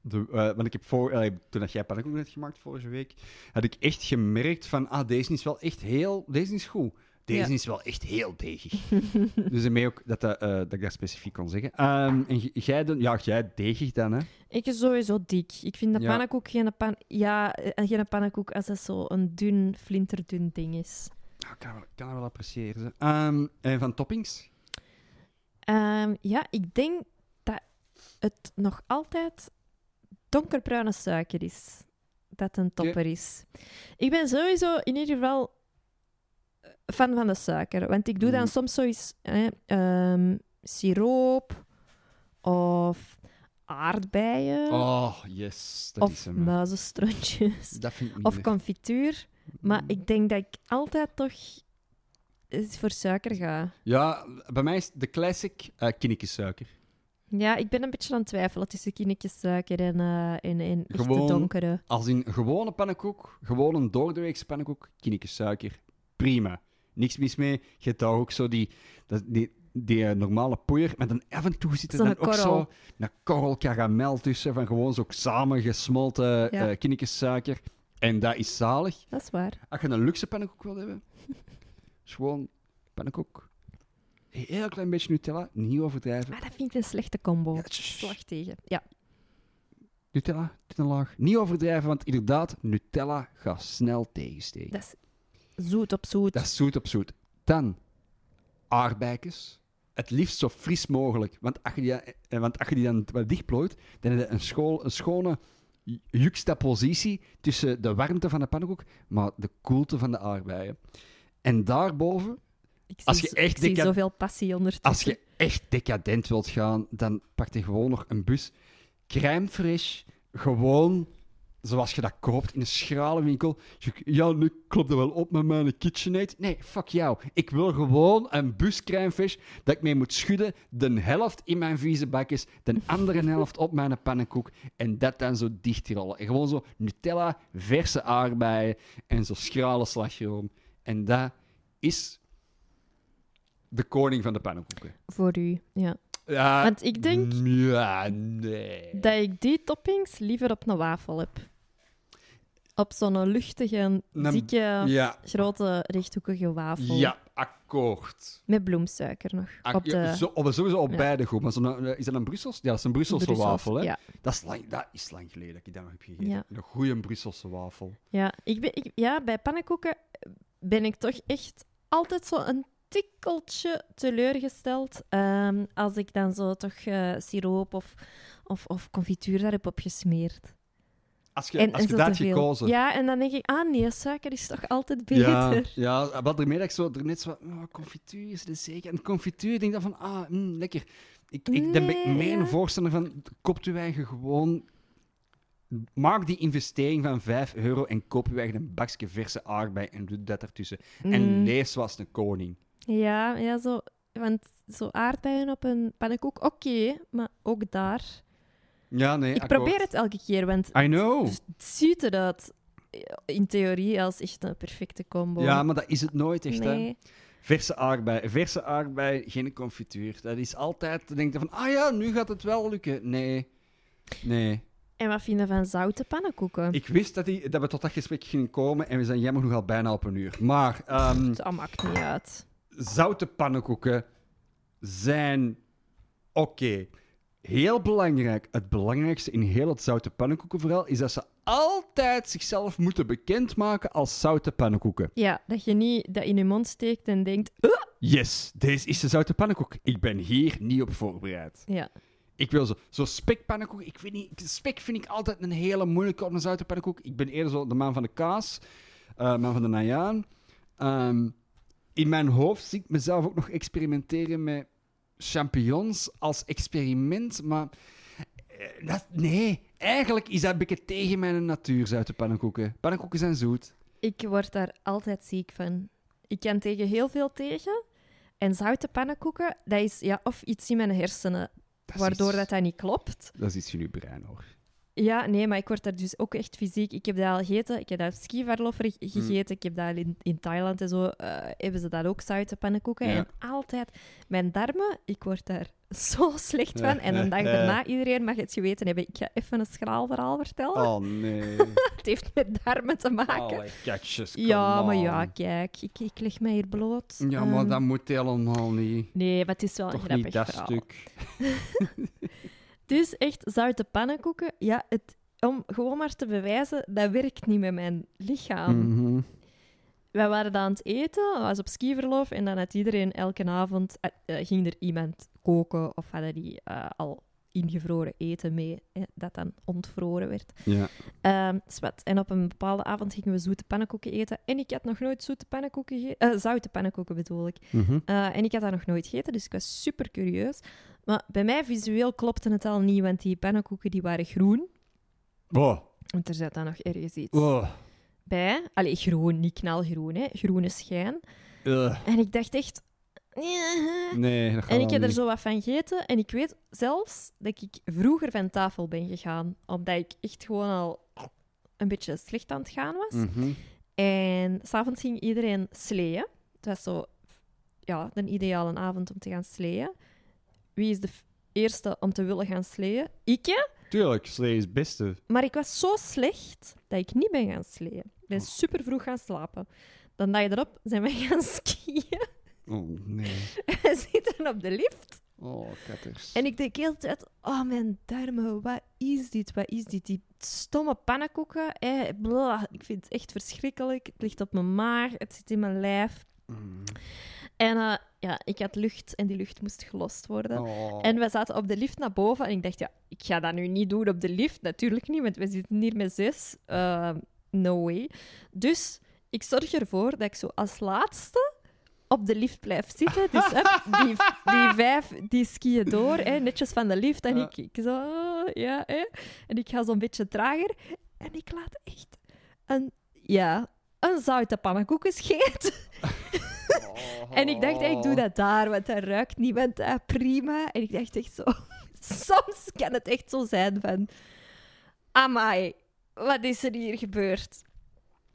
De, eh, want ik heb voor, eh, toen dat jij pannenkoeken hebt gemaakt vorige week, had ik echt gemerkt van, ah, deze is wel echt heel, deze is goed. Deze Ja. is wel echt heel degig. dus ermee ook dat, dat, eh, dat ik dat specifiek kon zeggen. Ehm, en jij, dan, ja, jij degig dan, hè? Ik is sowieso dik. Ik vind de Ja. pannenkoek geen, pan ja, eh, geen pannenkoek als het zo een dun, flinterdun ding is. Ik kan, wel- ik kan dat wel appreciëren. Ehm, en van toppings? Ehm, ja, ik denk dat het nog altijd donkerbruine suiker is. Dat een topper is. Ik ben sowieso in ieder geval fan van de suiker. Want ik doe dan Mm. soms zoiets... Hè, ehm, siroop of aardbeien Oh, yes. Dat is of muizenstrontjes Dat vind ik of confituur. Maar ik denk dat ik altijd toch voor suiker ga. Ja, bij mij is de classic uh, suiker. Ja, ik ben een beetje aan het twijfelen tussen kinekjes suiker en, eh en, en Gewoon- donkere. Als in gewone pannenkoek, gewoon een doordeweekse pannenkoek, suiker. Prima. Niks mis mee. Je hebt daar ook zo die, die, die eh, normale poeier, maar dan af en toe zit er dan ook zo een korrel karamel tussen, van gewoon zo samengesmolten Ja. eh suiker. En dat is zalig. Dat is waar. Als je een luxe pannenkoek wil hebben, is gewoon pannenkoek. Een heel klein beetje Nutella, niet overdrijven. Maar dat vind ik een slechte combo. Ja. Slag tegen. Ja. Nutella, Nutella laag. Niet overdrijven, want inderdaad, Nutella gaat snel tegensteken. Dat is zoet op zoet. Dat is zoet op zoet. Dan aardbeikjes. Het liefst zo fris mogelijk. Want als je die, eh, want als je die dan wat dichtplooit, dan heb je een, school, een schone ju- juxtapositie tussen de warmte van de pannenkoek, maar de koelte van de aardbeien. En daarboven, ik als je zo- echt ik zoveel passie ondertussen. als je echt decadent wilt gaan, dan pak je gewoon nog een bus crème fraîche. Gewoon zoals je dat koopt in een schrale winkel. Ja, nu klopt dat wel op met mijn KitchenAid. Nee, fuck jou. Ik wil gewoon een bus crème fraîche dat ik mee moet schudden. De helft in mijn vieze bakjes, de andere helft op mijn pannenkoek. En dat dan zo dichtrollen. En gewoon zo Nutella, verse aardbeien en zo schrale slagroom. En dat is de koning van de pannenkoeken. Voor u, ja. Ja, Want ik denk Ja, nee. dat ik die toppings liever op een wafel heb. Op zo'n luchtige, Een- dikke, Ja, grote, rechthoekige wafel. ja, akkoord. Met bloemsuiker nog. Ak- op de zo, op, sowieso op beide goed. Maar zo'n, eh, is dat een Brussels? Ja, dat is een Brusselse Brussels, wafel. Hè? Dat, is lang, dat is lang geleden dat ik dat nog heb gegeten. Een goede Brusselse wafel. Ja, ik ben, ik, ja, bij pannenkoeken ben ik toch echt altijd zo een tikkeltje teleurgesteld. ehm, als ik dan zo toch eh, siroop of, of, of confituur daar heb op gesmeerd. Als je, En, als en je dat gekozen. Ja, en dan denk ik, ah nee, suiker is toch altijd Ja, beter. ja, wat ermee dat ik zo er net zo, oh, confituur is het zeker. En confituur, ik denk dan van, ah, mm, lekker. Ik, ik, dan ben ik Nee, meer een ja. voorstander van, koopt u eigen gewoon, maak die investering van 5 euro en koop u eigen een bakje verse aardbei en doe dat ertussen. En Mm, lees zoals een koning. Ja, ja, zo, want zo aardbeien op een pannenkoek, oké, maar ook daar. Ja, nee, ik akkoord. probeer het elke keer, want I know. het ziet eruit eh, in theorie als echt een perfecte combo. Ja, maar dat is het nooit echt, hè. Verse aardbei, verse aardbei, geen confituur. Dat is altijd, denk je van, ah ja, nu gaat het wel lukken. Nee, nee. En wat vind je van zoute pannenkoeken? Ik wist dat, die, dat we tot dat gesprek gingen komen en we zijn jammer genoeg al bijna op een uur. Maar ehm, Dat maakt niet uit. Zoute pannenkoeken zijn oké. Heel belangrijk, het belangrijkste in heel het zoute pannenkoekenverhaal is dat ze altijd zichzelf moeten bekendmaken als zoute pannenkoeken. Ja, dat je niet dat in je mond steekt en denkt... "Uh." Yes, deze is de zoute pannenkoek. Ik ben hier niet op voorbereid. Ja, Ik wil zo, zo spekpannenkoek. Ik weet niet, spek vind ik altijd een hele moeilijke op een zoute pannenkoek. Ik ben eerder zo de man van de kaas, eh man van de najaan. Ehm, in mijn hoofd zie ik mezelf ook nog experimenteren met champignons als experiment, maar eh, dat, nee, eigenlijk is dat een beetje tegen mijn natuur, zoute pannenkoeken. Pannenkoeken zijn zoet. ik word daar altijd ziek van. Ik kan tegen heel veel tegen. En zoute pannenkoeken, dat is ja, of iets in mijn hersenen, Dat waardoor iets- dat, dat niet klopt. Dat is iets in uw brein, hoor. Ja, nee, maar ik word daar dus ook echt fysiek... Ik heb dat al gegeten. Ik heb dat op skiverlof Mm. gegeten. Ik heb dat in, in Thailand en zo. eh, hebben ze dat ook, zoute pannenkoeken. Ja. En altijd... Mijn darmen, ik word daar zo slecht van. En een dag daarna, iedereen mag het geweten hebben. Ik ga even een schraal verhaal vertellen. Oh, nee. Het heeft met darmen te maken. Allee, ja, maar ja, kijk. Ik, ik leg mij hier bloot. Ja, maar Ehm, dat moet helemaal niet. Nee, maar het is wel een grappig niet dat verhaal. stuk. Dus echt, zoute pannenkoeken, ja, het, om gewoon maar te bewijzen, dat werkt niet met mijn lichaam. Mhm. Wij waren dan aan het eten, was op skiverlof, en dan had iedereen elke avond, eh, eh, ging er iemand koken, of hadden die eh, al ingevroren eten mee, hè, dat dan ontvroren werd. Ja. Zwart. En op een bepaalde avond gingen we zoete pannenkoeken eten. En ik had nog nooit zoete pannenkoeken gegeten. eh, zoute pannenkoeken bedoel ik. Eh, en ik had dat nog nooit gegeten, dus ik was super curieus. Maar bij mij visueel klopte het al niet, want die pannenkoeken die waren groen. Oh. Want er zat dan nog ergens iets Oh. bij. Allee, groen, niet knalgroen, hè. Groene schijn. Ugh. En ik dacht echt... Nee, dat gaat En ik heb er niet. zo wat van gegeten. En ik weet zelfs dat ik vroeger van tafel ben gegaan. Omdat ik echt gewoon al een beetje slecht aan het gaan was. Mhm. En s'avonds ging iedereen sleeën. Het was zo... Ja, een ideale avond om te gaan sleeën. Wie is de eerste om te willen gaan sleeën? Ik, hè? Tuurlijk, slee is het beste. Maar ik was zo slecht dat ik niet ben gaan sleeën. Ik ben Oh. super vroeg gaan slapen. Dan dag erop zijn we gaan skiën. Oh, nee. We zitten op de lift. Oh, katters. En ik denk de hele tijd, oh mijn darmen, wat is dit? Wat is dit? Die stomme pannenkoeken. Eh, blah. Ik vind het echt verschrikkelijk. Het ligt op mijn maag, het zit in mijn lijf. Mm. En eh, ja, ik had lucht en die lucht moest gelost worden. Oh. En we zaten op de lift naar boven en ik dacht, ja, ik ga dat nu niet doen op de lift. Natuurlijk niet, want we zitten hier met zes. Eh, no way. Dus ik zorg ervoor dat ik zo als laatste op de lift blijf zitten. Dus die, die vijf, die skiën door, hè, netjes van de lift. En ik, ik zo, ah, ja, hè. En ik ga zo'n beetje trager. En ik laat echt een, ja, een zoute pannenkoeken scheten. En ik dacht, ik doe dat daar, want dat ruikt niemand uh, prima. En ik dacht echt zo... Soms kan het echt zo zijn van... Amai, wat is er hier gebeurd?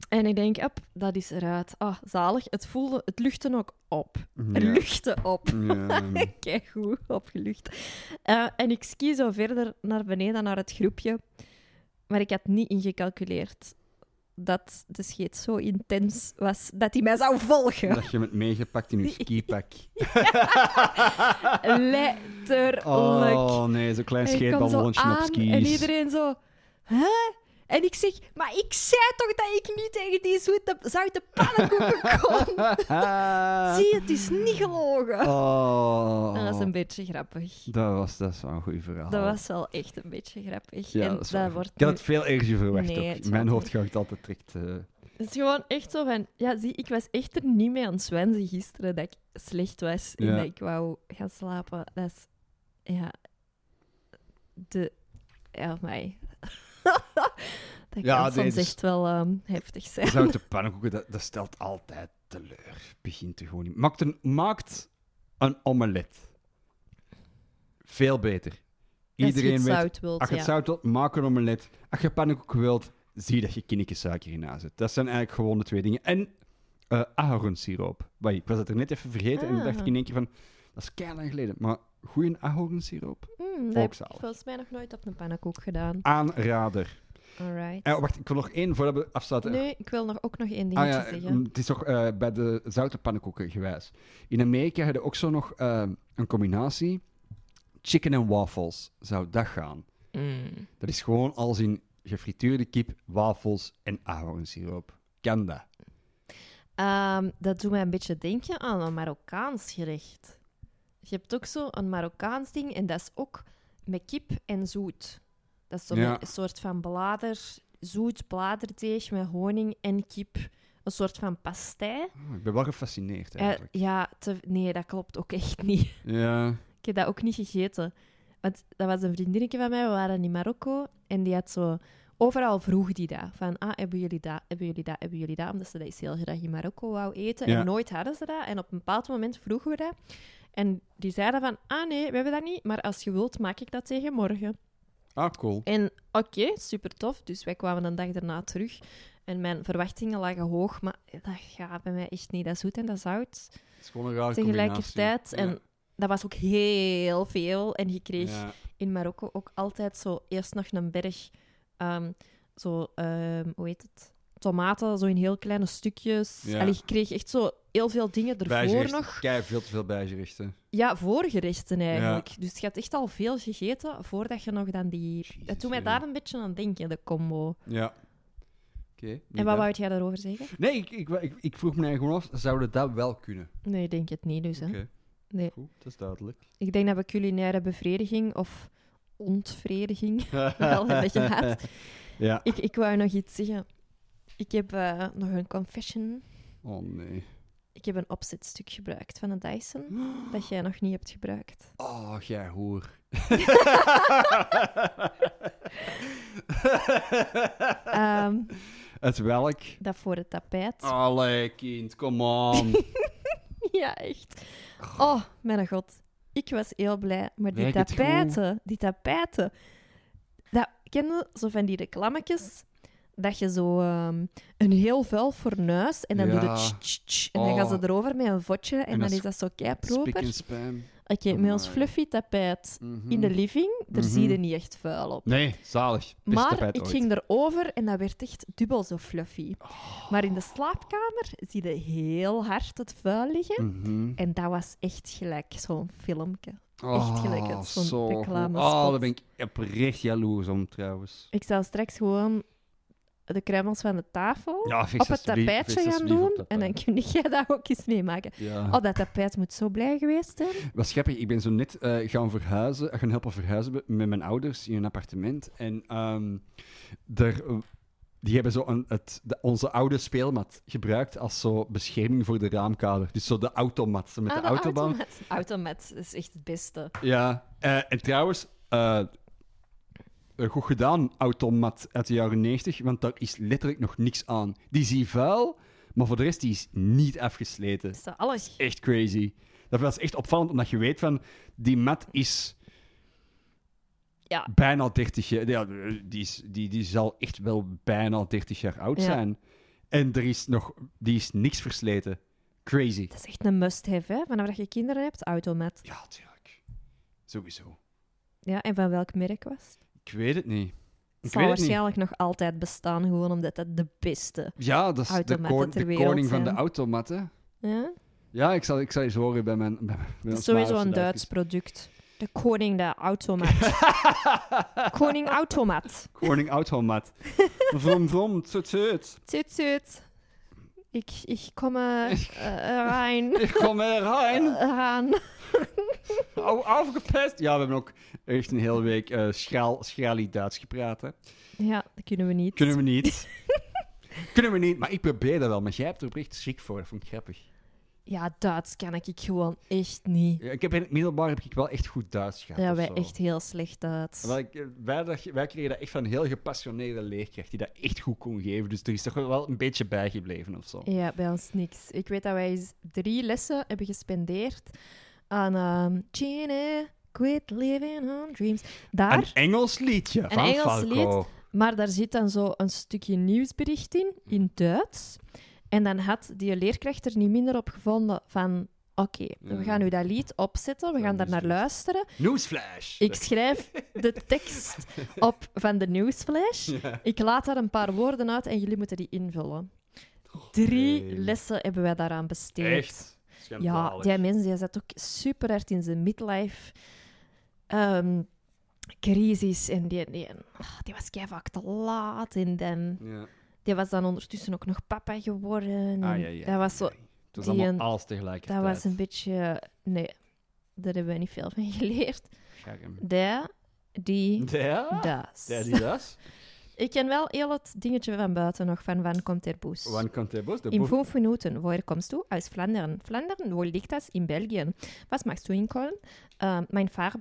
En ik denk, op, dat is eruit. Ah, zalig. Het voelde... Het luchtte ook op. Het Ja. luchtte op. Ja. Kijk goed, opgelucht. Eh, en ik ski zo verder naar beneden, naar het groepje. Maar ik had niet ingecalculeerd dat de scheet zo intens was dat hij mij zou volgen. Dat je hem meegepakt in je skipak. Letterlijk. Oh nee, zo'n klein scheetballonnetje op skis. En iedereen zo... Huh? En ik zeg, maar ik zei toch dat ik niet tegen die zoete, zoute pannenkoeken kon? Zie je, het is niet gelogen. Oh. Dat was een beetje grappig. Dat was, dat is wel een goed verhaal. Dat was wel echt een beetje grappig. Ja, en dat wordt Ik had het veel erger verwacht. Nee, mijn hoofd gaat altijd direct... eh, Het is gewoon echt zo van... Ja, zie, ik was echt er niet mee aan het zwenzen gisteren dat ik slecht was en Ja. dat ik wou gaan slapen. Dat is... Ja... De... Ja, mij. Dat Ja, kan soms dus- echt wel ehm, heftig zijn. Zoute pannenkoeken, dat, dat stelt altijd teleur. Begint er gewoon niet. Maakt een, maakt een omelet. Veel beter. Als je Iedereen het weet, zout wilt, als je ja. zout wilt, maak een omelet. Als je pannenkoeken wilt, zie dat je kinnetjes suiker in zet. Dat zijn eigenlijk gewoon de twee dingen. En eh ahornsiroop. Ik was het er net even vergeten en dan dacht ik Ah. in één keer van, dat is keihard lang geleden. Maar goeie ahornsiroop, Hmm, dat Ook heb ik volgens mij nog nooit op een pannenkoek gedaan. aanrader. Alright. En wacht, ik wil nog één voordat we afsluiten. Nee, ik wil nog, ook nog één Ah dingetje ja, zeggen. mm, het is toch eh, bij de zoute pannenkoeken gewijs. In Amerika hebben ook zo nog eh, een combinatie. Chicken en waffles zou dat gaan. Mm. Dat is gewoon als in gefrituurde kip, wafels en ahornsiroop. Kan dat? Ehm, dat doet mij een beetje denken aan een Marokkaans gerecht. Je hebt ook zo een Marokkaans ding en dat is ook met kip en zoet. Dat is zo Ja. met een soort van blader, zoet bladerdeeg met honing en kip. Een soort van pastei. Oh, ik ben wel gefascineerd Eh, eigenlijk. ja, te- nee, dat klopt ook echt niet. ja. Ik heb dat ook niet gegeten. Want dat was een vriendinnetje van mij, we waren in Marokko. En die had zo... Overal vroeg die dat. Van, ah, hebben jullie dat, hebben jullie dat, hebben jullie dat? Omdat ze dat heel graag in Marokko wou eten. Ja. En nooit hadden ze dat. En op een bepaald moment vroegen we dat. En die zeiden van, ah nee, we hebben dat niet. Maar als je wilt, maak ik dat tegen morgen. Ah, cool. En oké, super tof. Dus wij kwamen een dag daarna terug. En mijn verwachtingen lagen hoog. Maar dat gaat bij mij echt niet. Dat zoet en dat zout Het is gewoon een rare tegelijkertijd. En dat was ook heel veel. En je kreeg Ja. in Marokko ook altijd zo eerst nog een berg, ehm, zo, ehm, hoe heet het? Tomaten, zo in heel kleine stukjes. Ja. Allee, je kreeg echt zo heel veel dingen ervoor nog. Kijk, veel te veel bijgerechten. Ja, voorgerechten eigenlijk. Dus je had echt al veel gegeten voordat je nog dan die... dat doet mij daar een beetje aan denken, de combo. Ja. Oké. En wat wou jij daarover zeggen? Nee, ik, ik, ik, ik vroeg me eigenlijk gewoon af, zouden dat wel kunnen? Nee, ik denk het niet dus. Hè. Oké, Nee. goed, dat is duidelijk. Ik denk dat we culinaire bevrediging of ontvrediging wel hebben gehad. Ja. Ik, ik wou nog iets zeggen. Ik heb eh, nog een confession. Oh nee. Ik heb een opzetstuk gebruikt van een Dyson dat jij nog niet hebt gebruikt. Oh, jij hoer. Ehm, Het welk? dat voor het tapijt. Allee, kind, kom on. Ja, echt. Oh, mijn god. Ik was heel blij. Maar die tapijten, die tapijten... Dat, ken je zo van die reclametjes? Dat je zo ehm, een heel vuil fornuis en dan doe je tsch, tsch, tsch, en dan gaan ze Oh. erover met een vodje en, En dan is dat zo keiproper. Oké, met ons fluffy tapijt Mhm. in de living, daar Mhm. zie je niet echt vuil op. Nee, zalig. Maar ik ooit. ging erover en dat werd echt dubbel zo fluffy. Oh. Maar in de slaapkamer zie je heel hard het vuil liggen. Mhm. En dat was echt gelijk zo'n filmpje. Oh, gelijk het, zo'n reclamespot. Oh, daar ben ik oprecht jaloers om, trouwens. Ik zou straks gewoon de kruimels van de tafel Ja, op het tapijtje gaan doen. En dan kun jij dat ook eens meemaken. Ja. Oh, dat tapijt moet zo blij geweest zijn. Wat ik ben zo net eh, gaan verhuizen, gaan helpen verhuizen met mijn ouders in een appartement. En ehm, daar, eh, die hebben zo een, het, de- onze oude speelmat gebruikt als zo bescherming voor de raamkader. Dus zo de automat met Ah, de autobaan. automat. Automat is echt het beste. Ja, eh, en trouwens, eh, goed gedaan, automat uit de jaren 90, want daar is letterlijk nog niks aan. Die is hier vuil, maar voor de rest die is niet afgesleten. Is dat alles? Echt crazy. Dat was echt opvallend, omdat je weet van, die mat is Ja. bijna 30 jaar... Ja, die, is, die, die zal echt wel bijna 30 jaar oud Ja. zijn. En er is nog... Die is niks versleten. Crazy. Dat is echt een must-have, hè? Vanaf dat je kinderen hebt, automat. Ja, tuurlijk. Sowieso. Ja, en van welk merk was het? Ik weet het niet. Het Ik zal niet. waarschijnlijk nog altijd bestaan, gewoon omdat dat de beste... Ja, dat is de, de koning van de automatten. Ja? Ja, ik zal, ik zal eens horen bij mijn... Bij, is sowieso een Duits product. De koning de automat. koning automat. Koning automat. Vrom, vrom, tut, tut. Zut, zut. Ik, ik kom eh, eh, rein. Ik kom. Eraan. Au, afgepest. Ja, we hebben ook echt een hele week eh schraal, schralie Duits gepraat. Hè. Ja, dat kunnen we niet. Kunnen we niet. Kunnen we niet, maar ik probeer dat wel. Maar jij hebt er oprecht schrik voor. Dat vond ik grappig. Ja, Duits kan ik gewoon echt niet. Ja, ik heb in het middelbaar heb ik wel echt goed Duits gehad. Ja, wij echt heel slecht Duits. Eh, wij, wij kregen dat echt van een heel gepassioneerde leerkracht die dat echt goed kon geven. Dus er is toch wel een beetje bijgebleven of zo. Ja, bij ons niks. Ik weet dat wij eens drie lessen hebben gespendeerd aan ehm Genie, Quit Living on Dreams. Daar, Een Engels liedje van Engels Falco. maar daar zit dan zo een stukje nieuwsbericht in, in Duits. En dan had die leerkracht er niet minder op gevonden van... Oké, we Mm. gaan nu dat lied opzetten, we gaan daar naar luisteren. Newsflash. Ik schrijf de tekst op van de Newsflash. Ik laat daar een paar woorden uit en jullie moeten die invullen. Drie nee. lessen hebben wij daaraan besteed. Echt? Ja, die mens die zat ook super hard in zijn midlife ehm, crisis. En die, die, ah, die was kei vaak te laat. En dan, Ja. die was dan ondertussen ook nog papa geworden. En Ah, ja, ja, dat was zo... Het was allemaal een- alles tegelijkertijd. Dat was een beetje... Nee, daar hebben we niet veel van geleerd. Scherm. Die, die, das. Die das. Ik ken wel heel het dingetje van buiten nog van Wann komt der Bus? Wann kommt der Bus? Der In fünf Minuten. Woher kommst du? Aus Flandern. Flandern, wo liegt das? In Belgien. Was machst du in Köln? Ähm, mein Vater,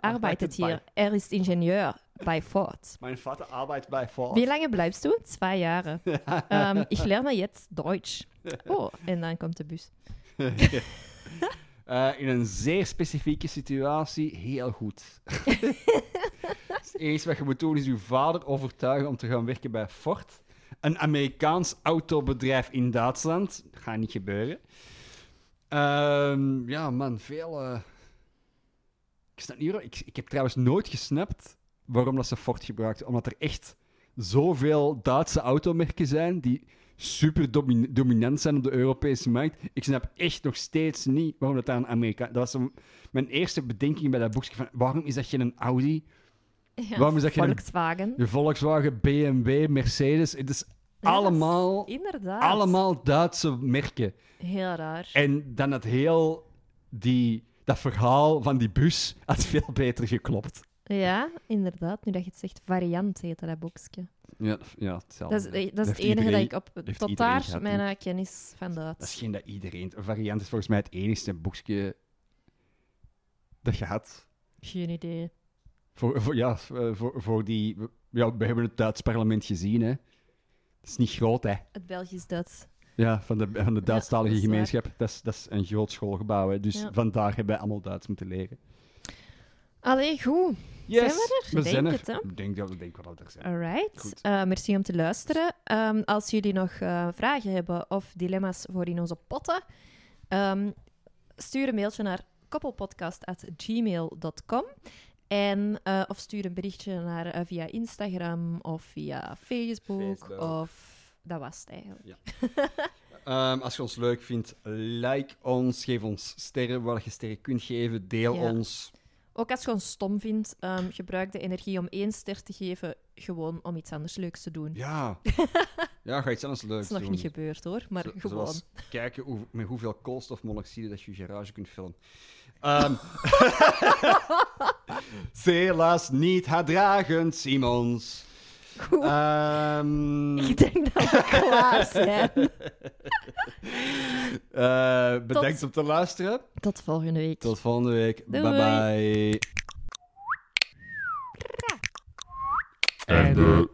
arbeitet bei- hier. Er ist Ingenieur bei Ford. Mein Vater arbeitet bei Ford. Wie lange bleibst du? Zwei Jahre. ähm, ich lerne jetzt Deutsch. Oh, en dan komt de bus. Eh, in een zeer specifieke situatie, heel goed. het enige wat je moet doen is je vader overtuigen om te gaan werken bij Ford. Een Amerikaans autobedrijf in Duitsland. Dat gaat niet gebeuren. Ehm, ja, man, veel... eh, Ik, snap niet, ik, ik heb trouwens nooit gesnapt waarom dat ze Ford gebruikten. Omdat er echt zoveel Duitse automerken zijn die super domin- dominant zijn op de Europese markt. Ik snap echt nog steeds niet waarom dat aan Amerika... Dat was zo mijn eerste bedenking bij dat boekje van waarom is dat geen een Audi? Ja, Waarom is dat geen- Volkswagen. De Volkswagen, BMW, Mercedes. Het is Ja, allemaal, Inderdaad. allemaal Duitse merken. Heel raar. En dan het heel... Die, dat verhaal van die bus had veel beter geklopt. Ja, inderdaad. Nu dat je het zegt, variant heet dat boekje. Ja, ja hetzelfde. Dat is, dat is het enige dat ik op... Tot daar gehad, mijn kennis van Dat is Duits. geen dat iedereen... Een variant is volgens mij het enigste boekje dat je had. Geen idee. Voor, voor, ja, eh, voor, voor die... Ja, we hebben het Duits parlement gezien, hè. Dat is niet groot, hè. Het Belgisch-Duits. Ja, van de, van de Duitsstalige dat is gemeenschap. Dat is, dat is een groot schoolgebouw, hè. Dus Ja. vandaar hebben wij allemaal Duits moeten leren. Allee, goed. Zijn we er? We Denk zijn er. het, hè? Ik denk dat we denk wel dat we er zijn. Alright. Goed. Eh, merci om te luisteren. Ehm, als jullie nog eh, vragen hebben of dilemma's voor in onze potten, ehm, stuur een mailtje naar koppelpodcast.gmail.com. En, eh, of stuur een berichtje naar, via Instagram of via Facebook. Facebook. Of dat was het eigenlijk. Ehm, als je ons leuk vindt, like ons, geef ons sterren waar je sterren kunt geven, deel Ja. ons. Ook als je ons stom vindt, ehm, gebruik de energie om één ster te geven, gewoon om iets anders leuks te doen. Ja. ja, ga iets anders Dat leuks is nog doen. niet gebeurd hoor, maar Zo- gewoon. Kijken hoe, met hoeveel koolstofmonoxide dat je je garage kunt vullen. Ehm Helaas niet haatdragend, Simons. Goed. Ehm, Ik denk dat we klaar zijn. eh, bedankt om te luisteren. Tot volgende week. Tot volgende week. Doei. Bye bye. Einde.